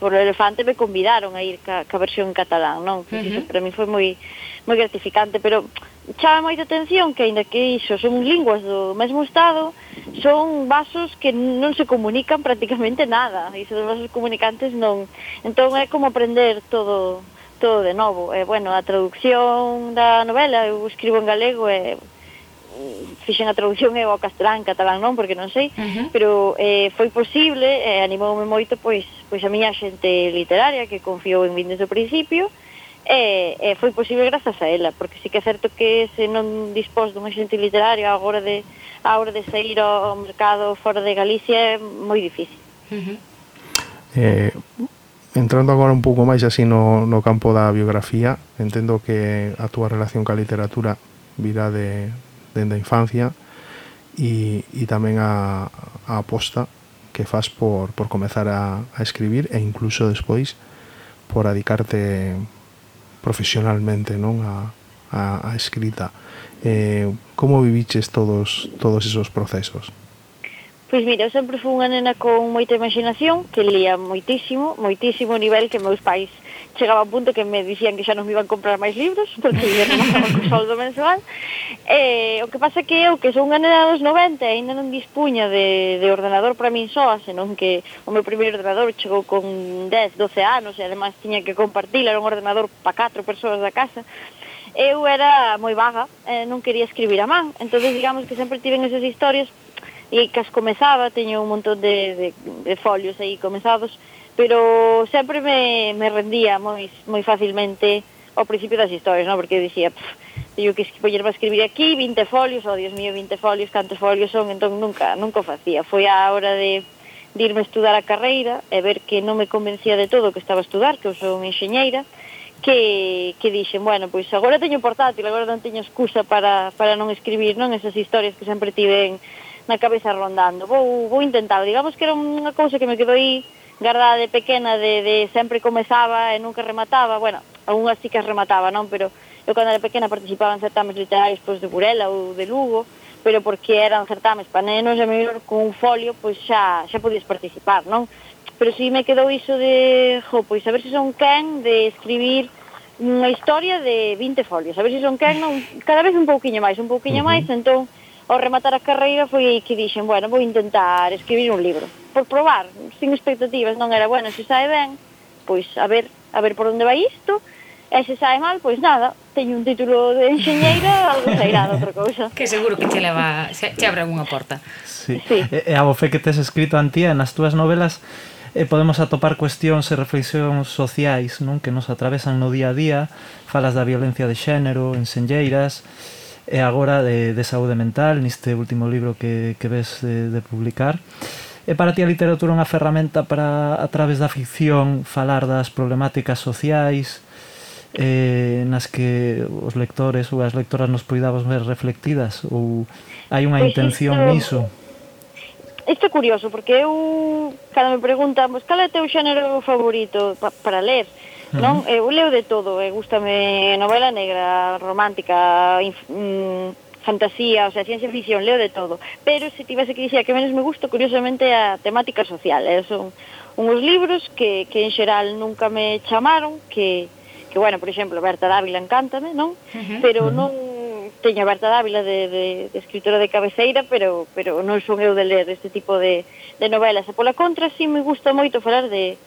por o elefante me convidaron a ir ca, ca versión en catalán, non? Pois uh -huh. Iso para mí foi moi moi gratificante, pero chama moita atención que, aínda que iso son linguas do mesmo estado, son vasos que non se comunican prácticamente nada. Iso son vasos comunicantes non. Entón é como aprender todo todo de novo. E, bueno, a traducción da novela, eu escribo en galego e mm, fixen a traducción eu ao castelán, catalán non, porque non sei, uh -huh. pero eh, foi posible, e eh, animoume moito pois, pois a miña xente literaria que confiou en min desde o principio, e, e foi posible grazas a ela, porque sí que é certo que se non dispós dun xente literario a hora de, a hora de sair ao mercado fora de Galicia é moi difícil. Uh -huh. eh, entrando agora un pouco máis así no, no campo da biografía, entendo que a túa relación ca literatura virá de, dende a infancia e, e tamén a, a aposta que faz por, por comezar a, a escribir e incluso despois por adicarte profesionalmente non a, a, a escrita. Eh, como viviches todos todos esos procesos? Pois mira, eu sempre fui unha nena con moita imaginación, que lía moitísimo, moitísimo nivel que meus pais chegaba un punto que me dicían que xa non me iban comprar máis libros *laughs* porque eu non estaba co soldo mensual. Eh, o que pasa que eu que son unha nena dos 90 aínda non dispuña de, de ordenador para min soa senón que o meu primeiro ordenador chegou con 10, 12 anos e además tiña que compartir era un ordenador para catro persoas da casa. Eu era moi vaga eh, non quería escribir a man. Entonces digamos que sempre tiven esas historias e que as comezaba, teño un montón de, de, de folios aí comezados pero sempre me, me rendía moi, moi facilmente ao principio das historias, non? Porque eu dicía, pff, teño que poñerme a escribir aquí 20 folios, oh, Dios mío, 20 folios, cantos folios son, entón nunca, nunca o facía. Foi a hora de, de irme a estudar a carreira e ver que non me convencía de todo o que estaba a estudar, que eu son enxeñeira, que, que dixen, bueno, pois agora teño portátil, agora non teño excusa para, para non escribir, non? Esas historias que sempre tiven na cabeza rondando. Vou, vou intentar, digamos que era unha cousa que me quedou aí garda de pequena de, de sempre comezaba e nunca remataba, bueno, algunhas sí que remataba, non, pero eu cando era pequena participaba en certames literarios pois, de Burela ou de Lugo, pero porque eran certames para nenos e mellor con un folio pois xa, xa podías participar, non? Pero si me quedou iso de, jo, pois a ver se son quen de escribir unha historia de 20 folios, a ver se son quen, non, cada vez un pouquiño máis, un pouquiño máis, entón ao rematar a carreira foi aí que dixen, bueno, vou intentar escribir un libro. Por probar, sin expectativas, non era, bueno, se sae ben, pois a ver, a ver por onde vai isto, E se sae mal, pois nada, teño un título de enxeñeira, *laughs* algo sairá de outra cousa. Que seguro que che leva, che abre unha porta. Sí. sí. E, e a bofe que tes escrito antía nas túas novelas, e podemos atopar cuestións e reflexións sociais non que nos atravesan no día a día falas da violencia de xénero, enxenlleiras e agora de, de saúde mental niste último libro que, que ves de, de publicar E para ti a literatura unha ferramenta para a través da ficción falar das problemáticas sociais eh, nas que os lectores ou as lectoras nos poidamos ver reflectidas ou hai unha pues intención isto, niso? Isto é curioso porque eu cando me preguntan, "Cal é teu xénero favorito pa, para ler?" Uh -huh. Non, eh, eu leo de todo, eh, e gustame novela negra, romántica, inf, mm, fantasía, o sea, ciencia ficción, leo de todo. Pero se tivese que dicir que menos me gusta, curiosamente a temática social, eh? son uns libros que que en xeral nunca me chamaron, que que bueno, por exemplo, Berta Dávila encántame, non? Uh -huh. Pero non teño Berta Dávila de, de, de escritora de cabeceira, pero pero non son eu de ler este tipo de, de novelas. E pola contra, si sí me gusta moito falar de,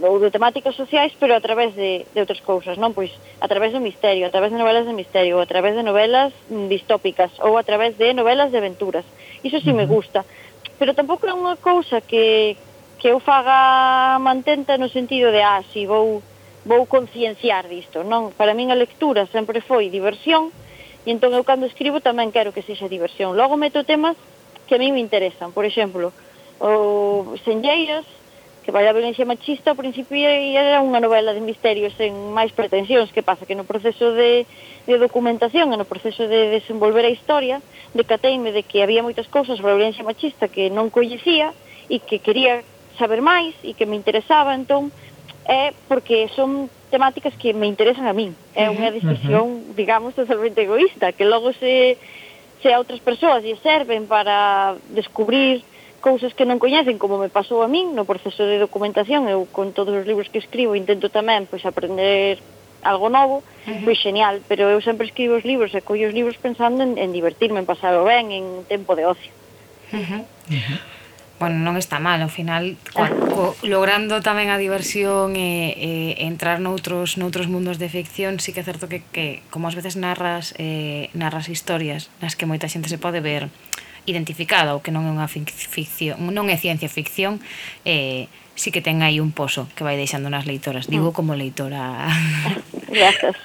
ou de temáticas sociais, pero a través de, de outras cousas, non? Pois a través do misterio, a través de novelas de misterio, a través de novelas mm, distópicas ou a través de novelas de aventuras. Iso sí me gusta, pero tampouco é unha cousa que, que eu faga mantenta no sentido de, ah, si vou vou concienciar disto, non? Para min a lectura sempre foi diversión, e entón eu cando escribo tamén quero que sexa diversión. Logo meto temas que a mí me interesan, por exemplo, o senlleiras, que vai a violencia machista ao principio era unha novela de misterios sen máis pretensións. Que pasa? Que no proceso de, de documentación e no proceso de desenvolver a historia decateime de que había moitas cousas sobre a violencia machista que non coñecía e que quería saber máis e que me interesaba entón é porque son temáticas que me interesan a min. É unha decisión, uh -huh. digamos, totalmente egoísta que logo se, se a outras persoas e serven para descubrir cousas que non coñecen, como me pasou a min no proceso de documentación, eu con todos os libros que escribo intento tamén pois aprender algo novo, uh -huh. pois genial, pero eu sempre escribo os libros e collo os libros pensando en, en divertirme, en pasarlo ben, en tempo de ocio. Uh -huh. Uh -huh. Bueno, non está mal, ao final co, co, logrando tamén a diversión e, e entrar noutros noutros mundos de ficción, sí que é certo que, que como ás veces narras eh, narras historias nas que moita xente se pode ver identificada, o que non é unha ficción, non é ciencia ficción, eh, sí que ten aí un pozo que vai deixando nas leitoras. Mm. Digo como leitora. *laughs* Gracias.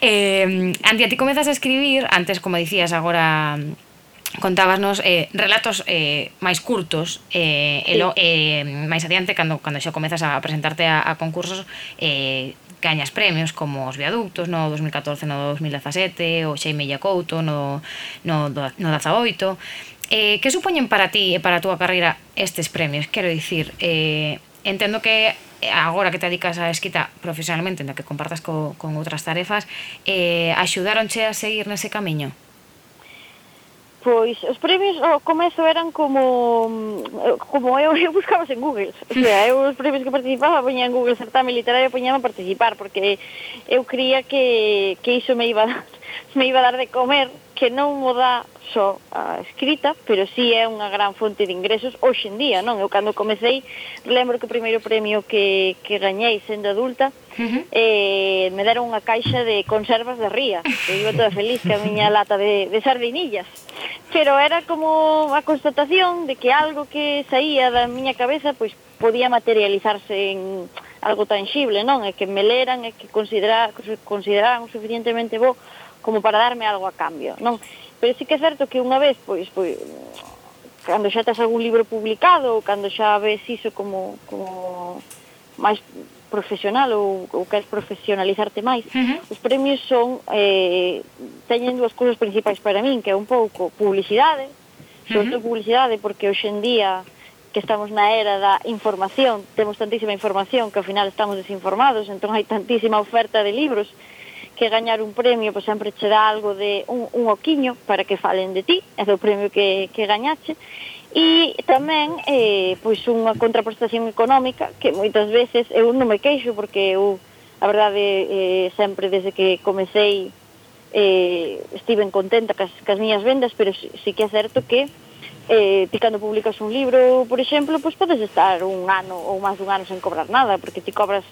eh, Andi, a ti comezas a escribir, antes, como dicías, agora contábasnos eh, relatos eh, máis curtos eh, sí. elo, eh, máis adiante cando, cando xa comezas a presentarte a, a concursos eh, gañas premios como os viaductos no 2014 no 2017 o Xaime Couto no, no, no 18 Eh, que supoñen para ti e para a túa carreira estes premios? Quero dicir, eh, entendo que agora que te dedicas a escrita profesionalmente, na que compartas co, con outras tarefas, eh, axudaronche a seguir nese camiño? Pois os premios ao comezo eran como como eu, *laughs* eu buscaba en Google. O sea, eu os premios que participaba poñía en Google certame literario poñía a participar porque eu cría que, que iso me iba a dar, *laughs* me iba a dar de comer que non mo dá só a escrita, pero sí é unha gran fonte de ingresos hoxe en día, non? Eu cando comecei, lembro que o primeiro premio que, que gañei sendo adulta, Uh -huh. eh, me deron unha caixa de conservas de ría que iba toda feliz que a miña lata de, de sardinillas pero era como a constatación de que algo que saía da miña cabeza pois podía materializarse en algo tangible, non? E que me leran e que considera, consideraran suficientemente bo como para darme algo a cambio, non? pero sí que é certo que unha vez, pois, pois cando xa tes algún libro publicado ou cando xa ves iso como, como máis profesional ou, ou queres profesionalizarte máis, uh -huh. os premios son eh, teñen dúas cousas principais para min, que é un pouco publicidade, sobre todo publicidade, porque hoxe en día que estamos na era da información, temos tantísima información que ao final estamos desinformados, entón hai tantísima oferta de libros que gañar un premio pois sempre che dá algo de un, un oquiño para que falen de ti, é o premio que, que gañache, e tamén eh, pois unha contraprestación económica que moitas veces eu non me queixo porque eu a verdade eh, sempre desde que comecei eh, estiven contenta cas, cas miñas vendas pero si, si que é certo que eh, ti cando publicas un libro por exemplo, pois podes estar un ano ou máis dun ano sen cobrar nada porque ti cobras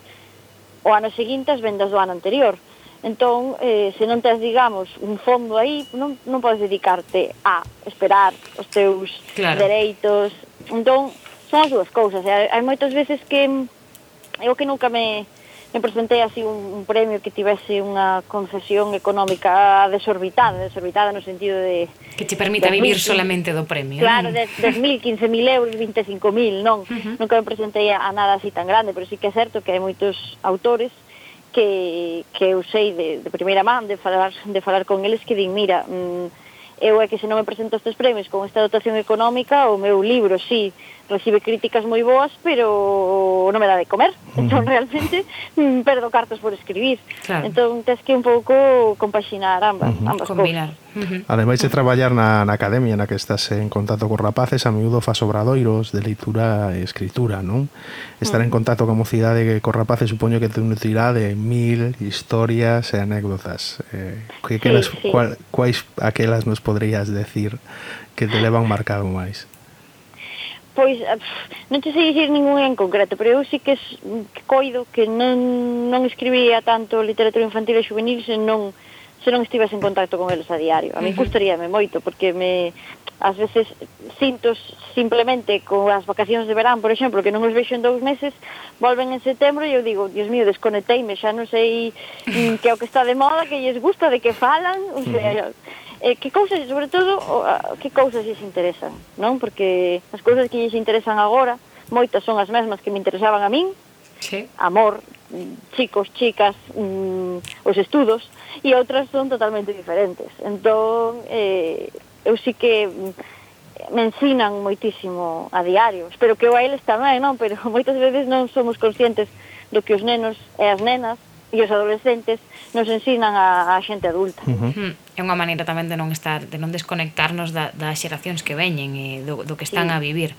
o ano seguinte as vendas do ano anterior. Entón, eh, se non tes, digamos, un fondo aí, non, non podes dedicarte a esperar os teus claro. dereitos. Entón, son as dúas cousas. Hai, hai moitas veces que eu que nunca me, me presentei así un, un premio que tivese unha concesión económica desorbitada, desorbitada no sentido de... Que te permita de vivir mil, solamente do premio. Claro, eh. 10.000, 15.000 euros, 25.000, non. Uh -huh. Nunca me presentei a, a nada así tan grande, pero sí que é certo que hai moitos autores que, que eu sei de, de primeira man, de falar, de falar con eles que din, mira, mm, eu é que se non me presento estes premios con esta dotación económica, o meu libro, sí, recibe críticas moi boas, pero non me dá de comer. Entón, realmente, mm, perdo cartas por escribir. Claro. Entón, tens que un pouco compaxinar ambas, uh -huh. ambas Combinar. Uh -huh. Ademais de traballar na, na academia na que estás en contacto con rapaces, a miúdo fas obradoiros de leitura e escritura, non? Estar uh -huh. en contacto con mocidade que con rapaces supoño que te nutrirá de mil historias e anécdotas. Eh, que, que sí, las, sí. Cual, quais aquelas nos podrías decir que te levan marcado máis? Pois, eh, pff, non te sei dicir ningún en concreto, pero eu sí que, que coido que non, non escribía tanto literatura infantil e juvenil se non, se non estivese en contacto con eles a diario. A mí uh gustaríame moito, porque me, ás veces sinto simplemente con as vacacións de verán, por exemplo, que non os vexo en dous meses, volven en setembro e eu digo, dios mío, desconecteime, xa non sei mm, que é o que está de moda, que lles gusta, de que falan, o sea eh, que cousas, sobre todo, que cousas lles interesan, non? Porque as cousas que lles interesan agora, moitas son as mesmas que me interesaban a min, sí. amor, chicos, chicas, mm, os estudos, e outras son totalmente diferentes. Entón, eh, eu sí que mm, me ensinan moitísimo a diario. Espero que eu a eles tamén, non? Pero *laughs* moitas veces non somos conscientes do que os nenos e as nenas e os adolescentes nos ensinan a, a xente adulta. Uh -huh. Hmm. É unha maneira tamén de non estar de non desconectarnos da, das xeracións que veñen e do, do que están sí. a vivir.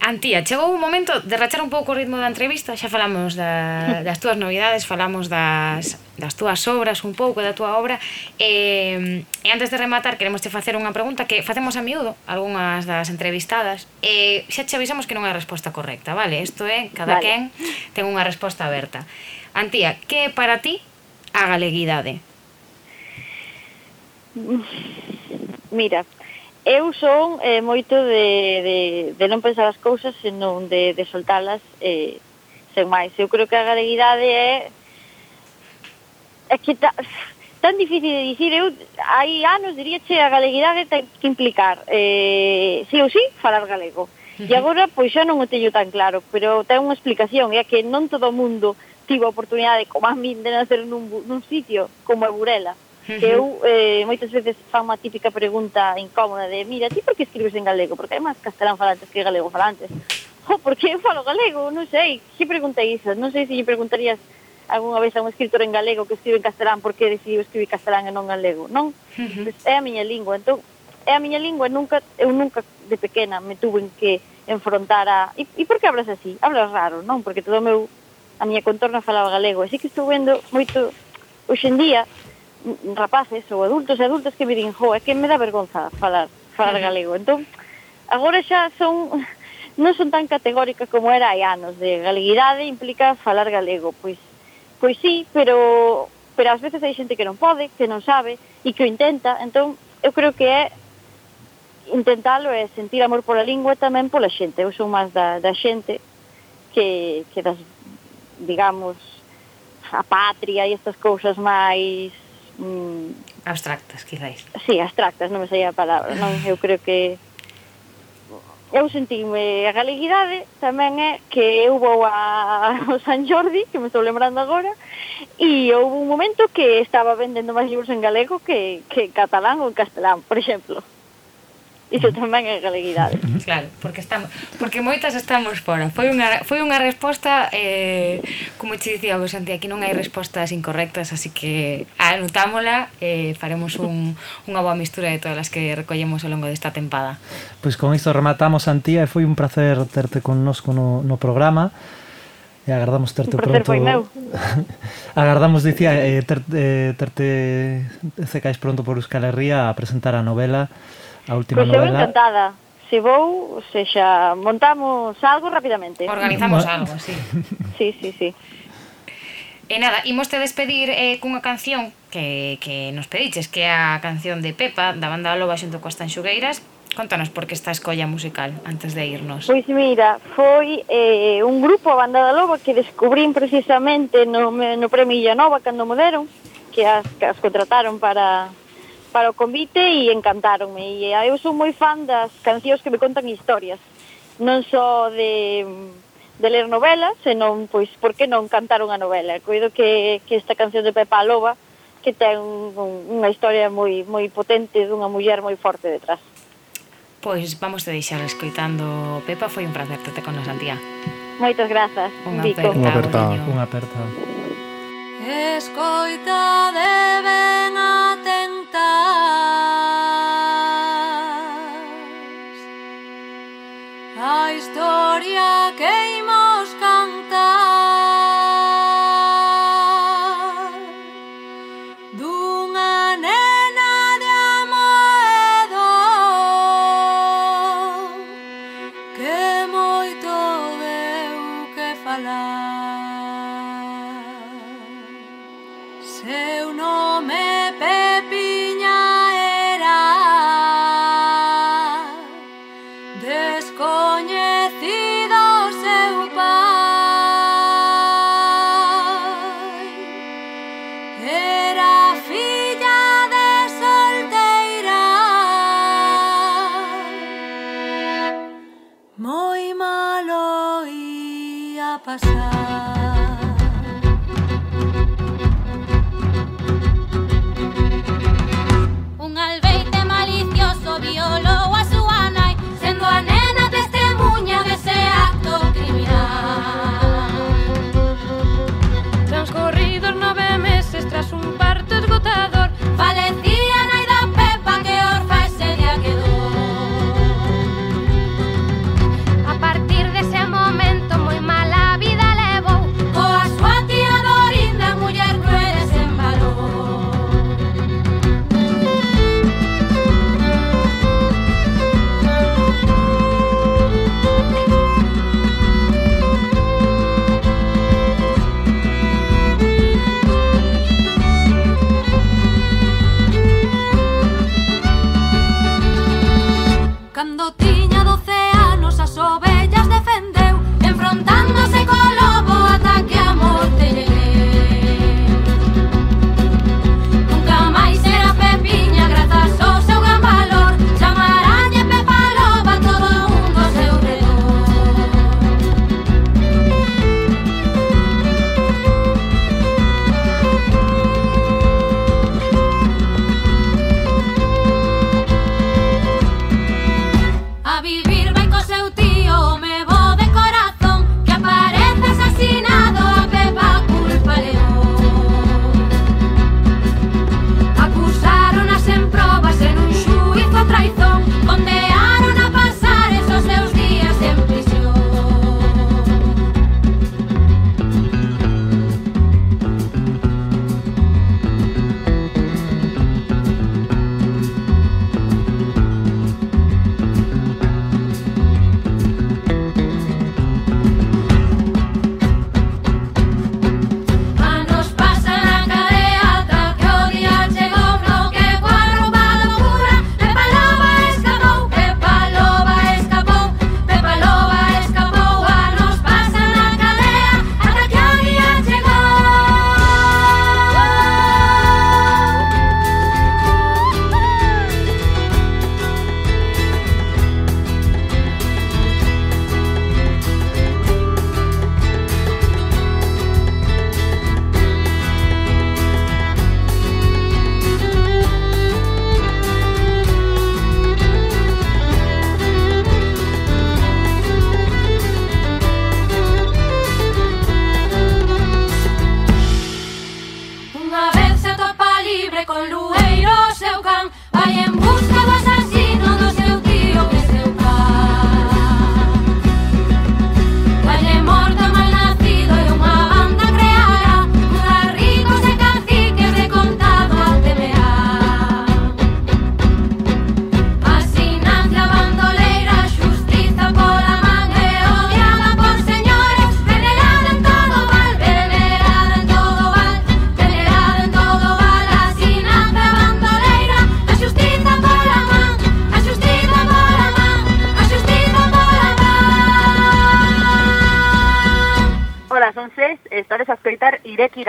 Antía, chegou un momento de rachar un pouco o ritmo da entrevista Xa falamos da, *laughs* das túas novidades Falamos das, das túas obras Un pouco da túa obra e, e antes de rematar Queremos te facer unha pregunta Que facemos a miúdo Algúnas das entrevistadas E xa che avisamos que non é a resposta correcta Vale, isto é, cada vale. quen Ten unha resposta aberta Antía, que é para ti a galeguidade? Mira, eu son eh, moito de, de, de non pensar as cousas, senón de, de soltalas eh, sen máis. Eu creo que a galeguidade é... É que ta, tan difícil de dicir, eu hai anos diría che a galeguidade ten que implicar eh, sí ou sí falar galego. Uh -huh. E agora pois xa non o teño tan claro, pero ten unha explicación, é que non todo o mundo tive a oportunidade, como a min, de nacer nun, nun sitio como é Burela, que eu eh, moitas veces fan unha típica pregunta incómoda de mira, ti por que escribes en galego? Porque hai máis castelán falantes que galego falantes. *laughs* Jo, por que eu falo galego? Non sei, que pregunta iso? Non sei se lle preguntarías algunha vez a un escritor en galego que escribe en castelán por que decidiu escribir castelán e non galego, non? Pues. É a miña lingua, entón é a miña lingua, nunca eu nunca de pequena me tuve en que enfrontar a... E, e por que hablas así? Hablas raro, non? Porque todo o meu a miña contorna falaba galego. Así que estou vendo moito, hoxe en día, rapaces ou adultos e adultas que me din, jo, é que me dá vergonza falar, falar galego. Entón, agora xa son *laughs* non son tan categórica como era hai anos de galeguidade implica falar galego, pois pois sí, pero pero ás veces hai xente que non pode, que non sabe e que o intenta, entón eu creo que é intentalo é sentir amor pola lingua e tamén pola xente. Eu sou máis da, da xente que, que das digamos, a patria e estas cousas máis... Mm, abstractas, quizáis. Sí, abstractas, non me saía a palabra. Non? Eu creo que eu sentime a galeguidade tamén é que eu vou a, *laughs* ao San Jordi, que me estou lembrando agora, e houve un momento que estaba vendendo máis libros en galego que, que en catalán ou en castelán, por exemplo. Iso tamén é galeguidade. Claro, porque estamos porque moitas estamos fora. Foi unha foi unha resposta eh como che dicía vos Santi, aquí non hai respostas incorrectas, así que anotámola e eh, faremos un, unha boa mistura de todas as que recollemos ao longo desta tempada. Pois con isto rematamos Antía e foi un placer terte connosco no no programa. E agardamos terte pronto. Foi meu. *laughs* agardamos, dicía, eh, ter, eh, terte eh, secais pronto por Euskal Herria a presentar a novela a última pois pues novela. encantada. Se vou, se xa montamos algo rapidamente. Organizamos algo, sí. *laughs* sí, sí, sí. E nada, imos te despedir eh, cunha canción que, que nos pediches, que é a canción de Pepa, da banda Loba xunto coas Tanxugueiras. Contanos por que esta escolla musical antes de irnos. Pois mira, foi eh, un grupo, a banda da Loba, que descubrín precisamente no, no Premio Illanova, cando mo deron, que as, que as contrataron para, para o convite e encantaronme. E eu sou moi fan das cancións que me contan historias, non só de, de ler novelas, senón, pois, por que non cantar unha novela? Coido que, que esta canción de Pepa Loba que ten un, unha historia moi moi potente dunha muller moi forte detrás. Pois vamos te deixar escoitando Pepa, foi un placer terte con nos, Antía. Moitas grazas. Unha aperta, unha aperta. Unha aperta. Escoita de ben atentas A historia que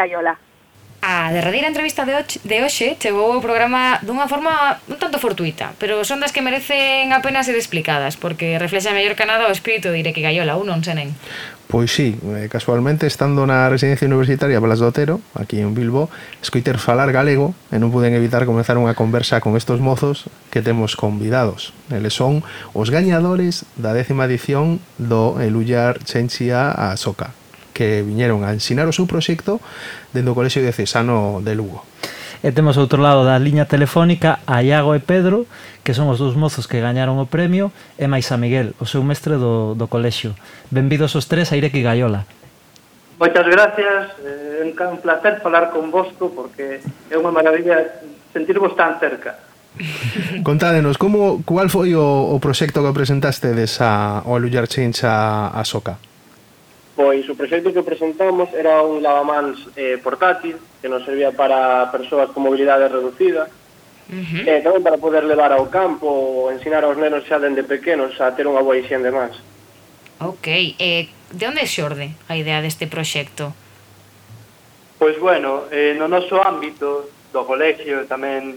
Gaiola. A derradeira entrevista de hoxe, de hoxe chegou ao programa dunha forma un tanto fortuita, pero son das que merecen apenas ser explicadas, porque reflexa mellor que nada o espírito de Ireki Gaiola, un non senen. Pois sí, eh, casualmente estando na residencia universitaria Blas do Otero, aquí en Bilbo, escoiter falar galego e non puden evitar comenzar unha conversa con estos mozos que temos convidados. Eles son os gañadores da décima edición do Elullar Chenchia a Soca, que viñeron a ensinar o seu proxecto dentro do Colexio Diocesano de Lugo. E temos outro lado da liña telefónica a Iago e Pedro, que son os dous mozos que gañaron o premio, e máis a Miguel, o seu mestre do, do colexio. Benvidos os tres a Ireki Gaiola. Moitas gracias, eh, é un placer falar con vosco, porque é unha maravilla sentirvos tan cerca. *laughs* Contádenos, como, cual foi o, o proxecto que presentaste desa o Alullar Change a, a Soca? Pois o proxecto que presentamos era un lavamans eh, portátil que nos servía para persoas con mobilidade reducida uh -huh. eh, tamén para poder levar ao campo ou ensinar aos nenos xa dende pequenos a ter unha boa higiene de mans. Ok, eh, de onde xorde a idea deste proxecto? Pois bueno, eh, no noso ámbito do colegio e tamén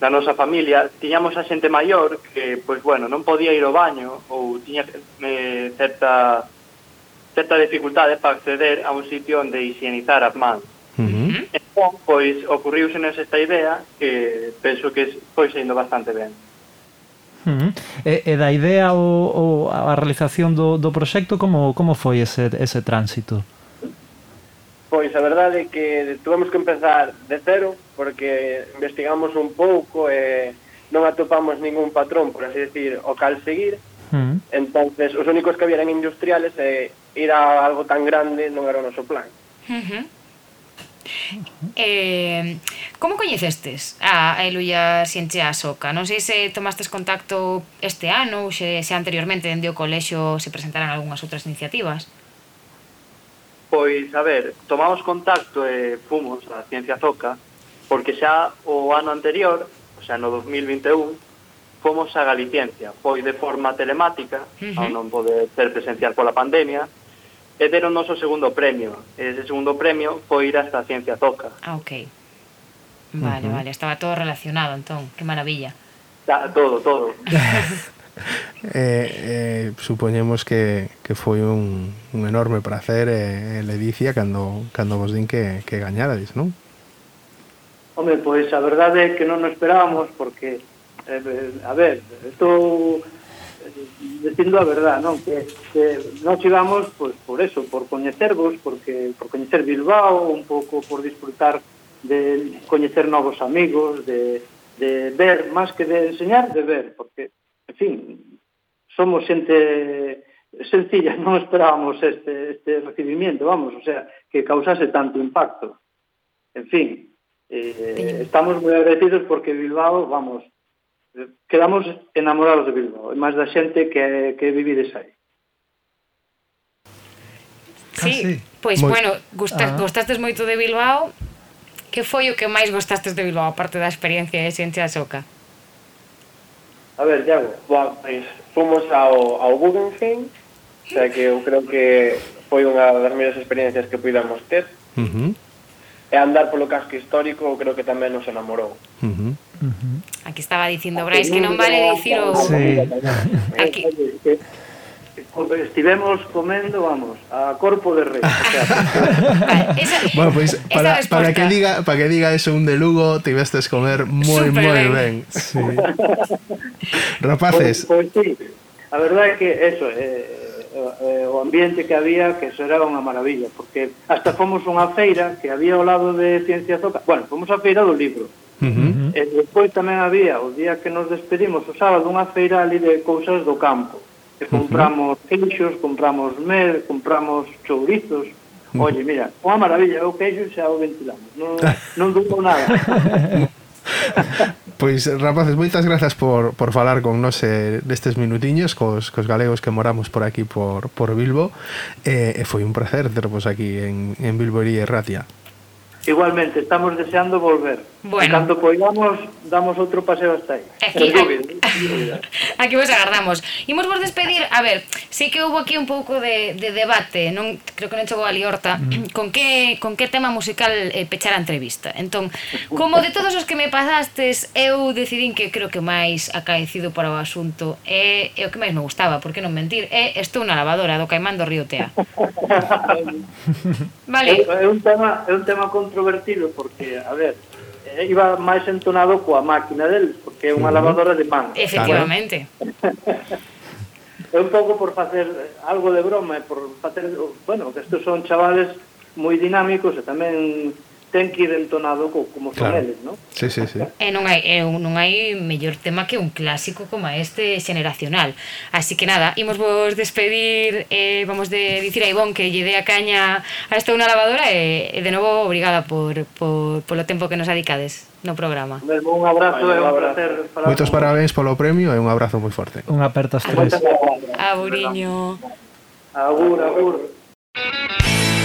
da nosa familia, tiñamos a xente maior que, pois bueno, non podía ir ao baño ou tiña eh, certa certa dificultade para acceder a un sitio onde higienizar as mans. Uh -huh. Entón, pois, ocurriuse esta idea que penso que foi sendo bastante ben. Uh -huh. E, e da idea ou, ou a realización do, do proxecto, como, como foi ese, ese tránsito? Pois a verdade é que tuvemos que empezar de cero porque investigamos un pouco e non atopamos ningún patrón, por así decir, o cal seguir, uh Mm. Entonces, os únicos que había eran industriales e ir a algo tan grande non era o noso plan. Uh -huh. Eh, como coñecestes a, a Eluia Xenche a Soca? Non sei se tomastes contacto este ano ou se, se anteriormente dende o colexo se presentaran algunhas outras iniciativas? Pois, a ver, tomamos contacto e fomos a Ciencia Zoca porque xa o ano anterior, o sea, no 2021, fomos a Galiciencia. Foi de forma telemática, uh -huh. ao non poder ser presencial pola pandemia, e deron noso segundo premio. Ese segundo premio foi ir hasta a Ciencia Toca. Ah, ok. Vale, uh -huh. vale, estaba todo relacionado, entón, que maravilla. Da, todo, todo. *laughs* eh, eh, supoñemos que, que foi un, un enorme placer e eh, eh ledicia cando, cando vos din que, que gañarades, non? Home, pois a verdade é que non nos esperábamos porque eh, a ver, estou eh, dicindo a verdad, non? Que, que non chegamos pois, por eso, por coñecervos, porque, por coñecer Bilbao, un pouco por disfrutar de coñecer novos amigos, de, de ver, máis que de enseñar, de ver, porque, en fin, somos xente sencilla, *laughs* non esperábamos este, este recibimiento, vamos, o sea, que causase tanto impacto. En fin, eh, estamos moi agradecidos porque Bilbao, vamos, quedamos enamorados de Bilbao, e máis da xente que, que vivides aí. Ah, sí, ah, sí. pois, Moi... bueno, gustas, ah. gustastes moito de Bilbao, que foi o que máis gustastes de Bilbao, aparte da experiencia de xente a Soca? A ver, Iago, bueno, pois, fomos ao, ao Guggenheim, o sea que eu creo que foi unha das mellores experiencias que pudamos ter, uh -huh. e andar polo casco histórico creo que tamén nos enamorou. Uh -huh. Uh -huh. Aquí estaba dicindo Brais que non vale dicir o... Sí. Aquí... Estivemos comendo, vamos, a corpo de rei. O sea, *laughs* vale, esa, bueno, pois, pues, para, para, que diga, para que diga eso un de Lugo, tivestes comer moi, moi ben. ben. Sí. *laughs* Rapaces. Pues, pois, pues, sí. A verdade é que eso, eh, eh, eh, o ambiente que había, que eso era unha maravilla, porque hasta fomos unha feira que había ao lado de Ciencia Zoca, bueno, fomos a feira do libro, Uh -huh. E despois tamén había o día que nos despedimos o sábado unha feira ali de cousas do campo. E compramos uh -huh. queixos, compramos mel, compramos chourizos. Uh -huh. Oye, mira, unha maravilla, o queixo xa o ventilamos. Non, non duro nada. *laughs* Pois, rapaces, moitas grazas por, por falar con nos eh, destes minutiños cos, cos galegos que moramos por aquí por, por Bilbo eh, e eh, foi un placer tervos aquí en, en Bilbo e Ratia Igualmente, estamos deseando volver Bueno. E cando poidamos, damos outro paseo hasta aí. Aquí, *laughs* aquí vos agardamos. Imos vos despedir, a ver, sí que houve aquí un pouco de, de debate, non creo que non chegou a Liorta, mm. *clears throat* con que con que tema musical eh, pechar a entrevista. Entón, como de todos os que me pasastes, eu decidín que creo que máis acaecido para o asunto é, é o que máis me gustaba, por que non mentir, é Estou na lavadora do Caimán do Río Tea. *laughs* vale. É, é un tema é un tema controvertido porque, a ver, Eh, iba máis entonado coa máquina del, porque é unha lavadora de man. Efectivamente. *laughs* é un pouco por facer algo de broma, por facer, bueno, que estes son chavales moi dinámicos e tamén ten que ir entonado co, como son claro. eles, non? Sí, sí, sí. E non hai, e non hai mellor tema que un clásico como este xeneracional. Así que nada, imos vos despedir, eh, vamos de dicir a Ivón que lle dé a caña a esta unha lavadora e, e de novo obrigada por, por, polo tempo que nos adicades no programa. Mesmo un abrazo e un placer. Para Moitos parabéns polo premio e un abrazo moi forte. Un aperto aos tres. Aburiño. Agur, agur. agur.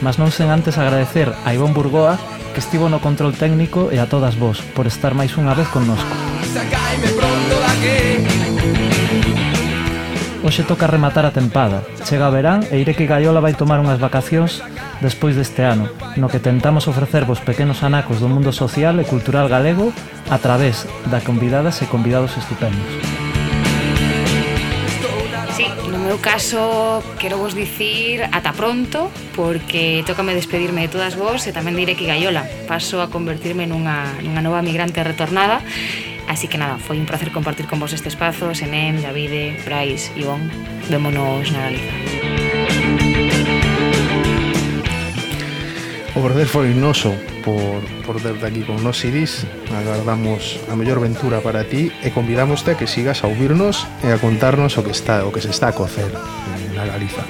mas non sen antes agradecer a Ivón Burgoa que estivo no control técnico e a todas vos por estar máis unha vez connosco. Hoxe toca rematar a tempada. Chega a verán e Ireki Gaiola vai tomar unhas vacacións despois deste ano, no que tentamos ofrecervos pequenos anacos do mundo social e cultural galego a través da convidadas e convidados estupendos meu caso, quero vos dicir ata pronto, porque tócame despedirme de todas vos e tamén diré que Gaiola. Paso a convertirme nunha, nunha nova migrante retornada. Así que nada, foi un placer compartir con vos este espazo, Senem, Davide, Brais, Ivón. Vémonos na Galiza. O prazer foi noso por, por derte aquí con nos Iris Agardamos a mellor ventura para ti E convidámoste a que sigas a ouvirnos E a contarnos o que está o que se está a cocer na Galiza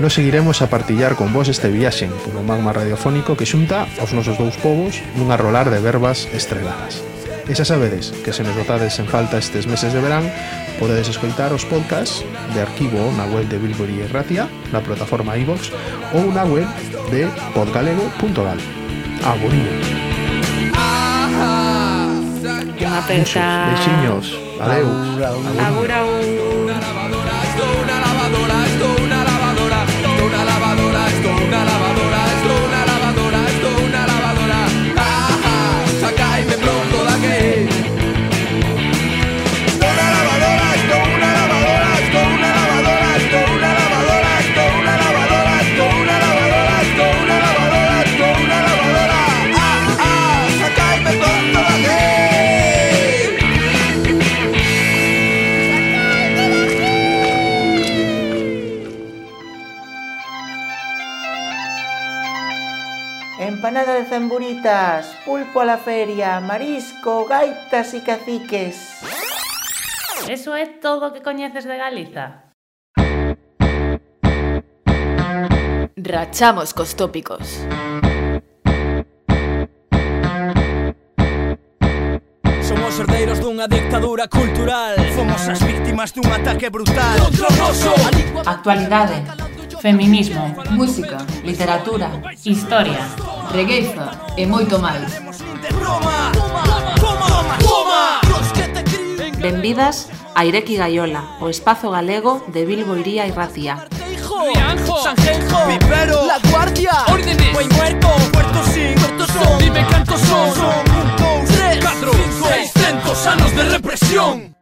Nos seguiremos a partillar con vos este viaxe polo magma radiofónico que xunta aos nosos dous povos nunha rolar de verbas estreladas. E xa sabedes que se nos notades en falta estes meses de verán, podedes escoitar os podcasts de arquivo na web de Bilbori e Ratia, na plataforma iVox, ou na web de podgalego.gal. Aguriños. Unha aperta. Beixiños. Adeus. Agur, agur. De zamburitas, pulpo a la feria, marisco, gaitas y caciques. Eso é todo o que coñeces de Galiza? Rachamos cos tópicos. Somos herdeiros dunha dictadura cultural Fomos as víctimas dun ataque brutal Contra o noso Actualidade, Feminismo, música, literatura, historia, regueifa e moito máis. Benvidas a Ireki Gaiola, o espazo galego de Bilbo Iría e Racía. Rianjo, Sanjenjo, Vipero, La Guardia, Órdenes, Buen Muerto, Puerto Sin, Puerto Son, Dime Canto Son, Son, 1, 2, 3, 4, 5, 600 anos de represión.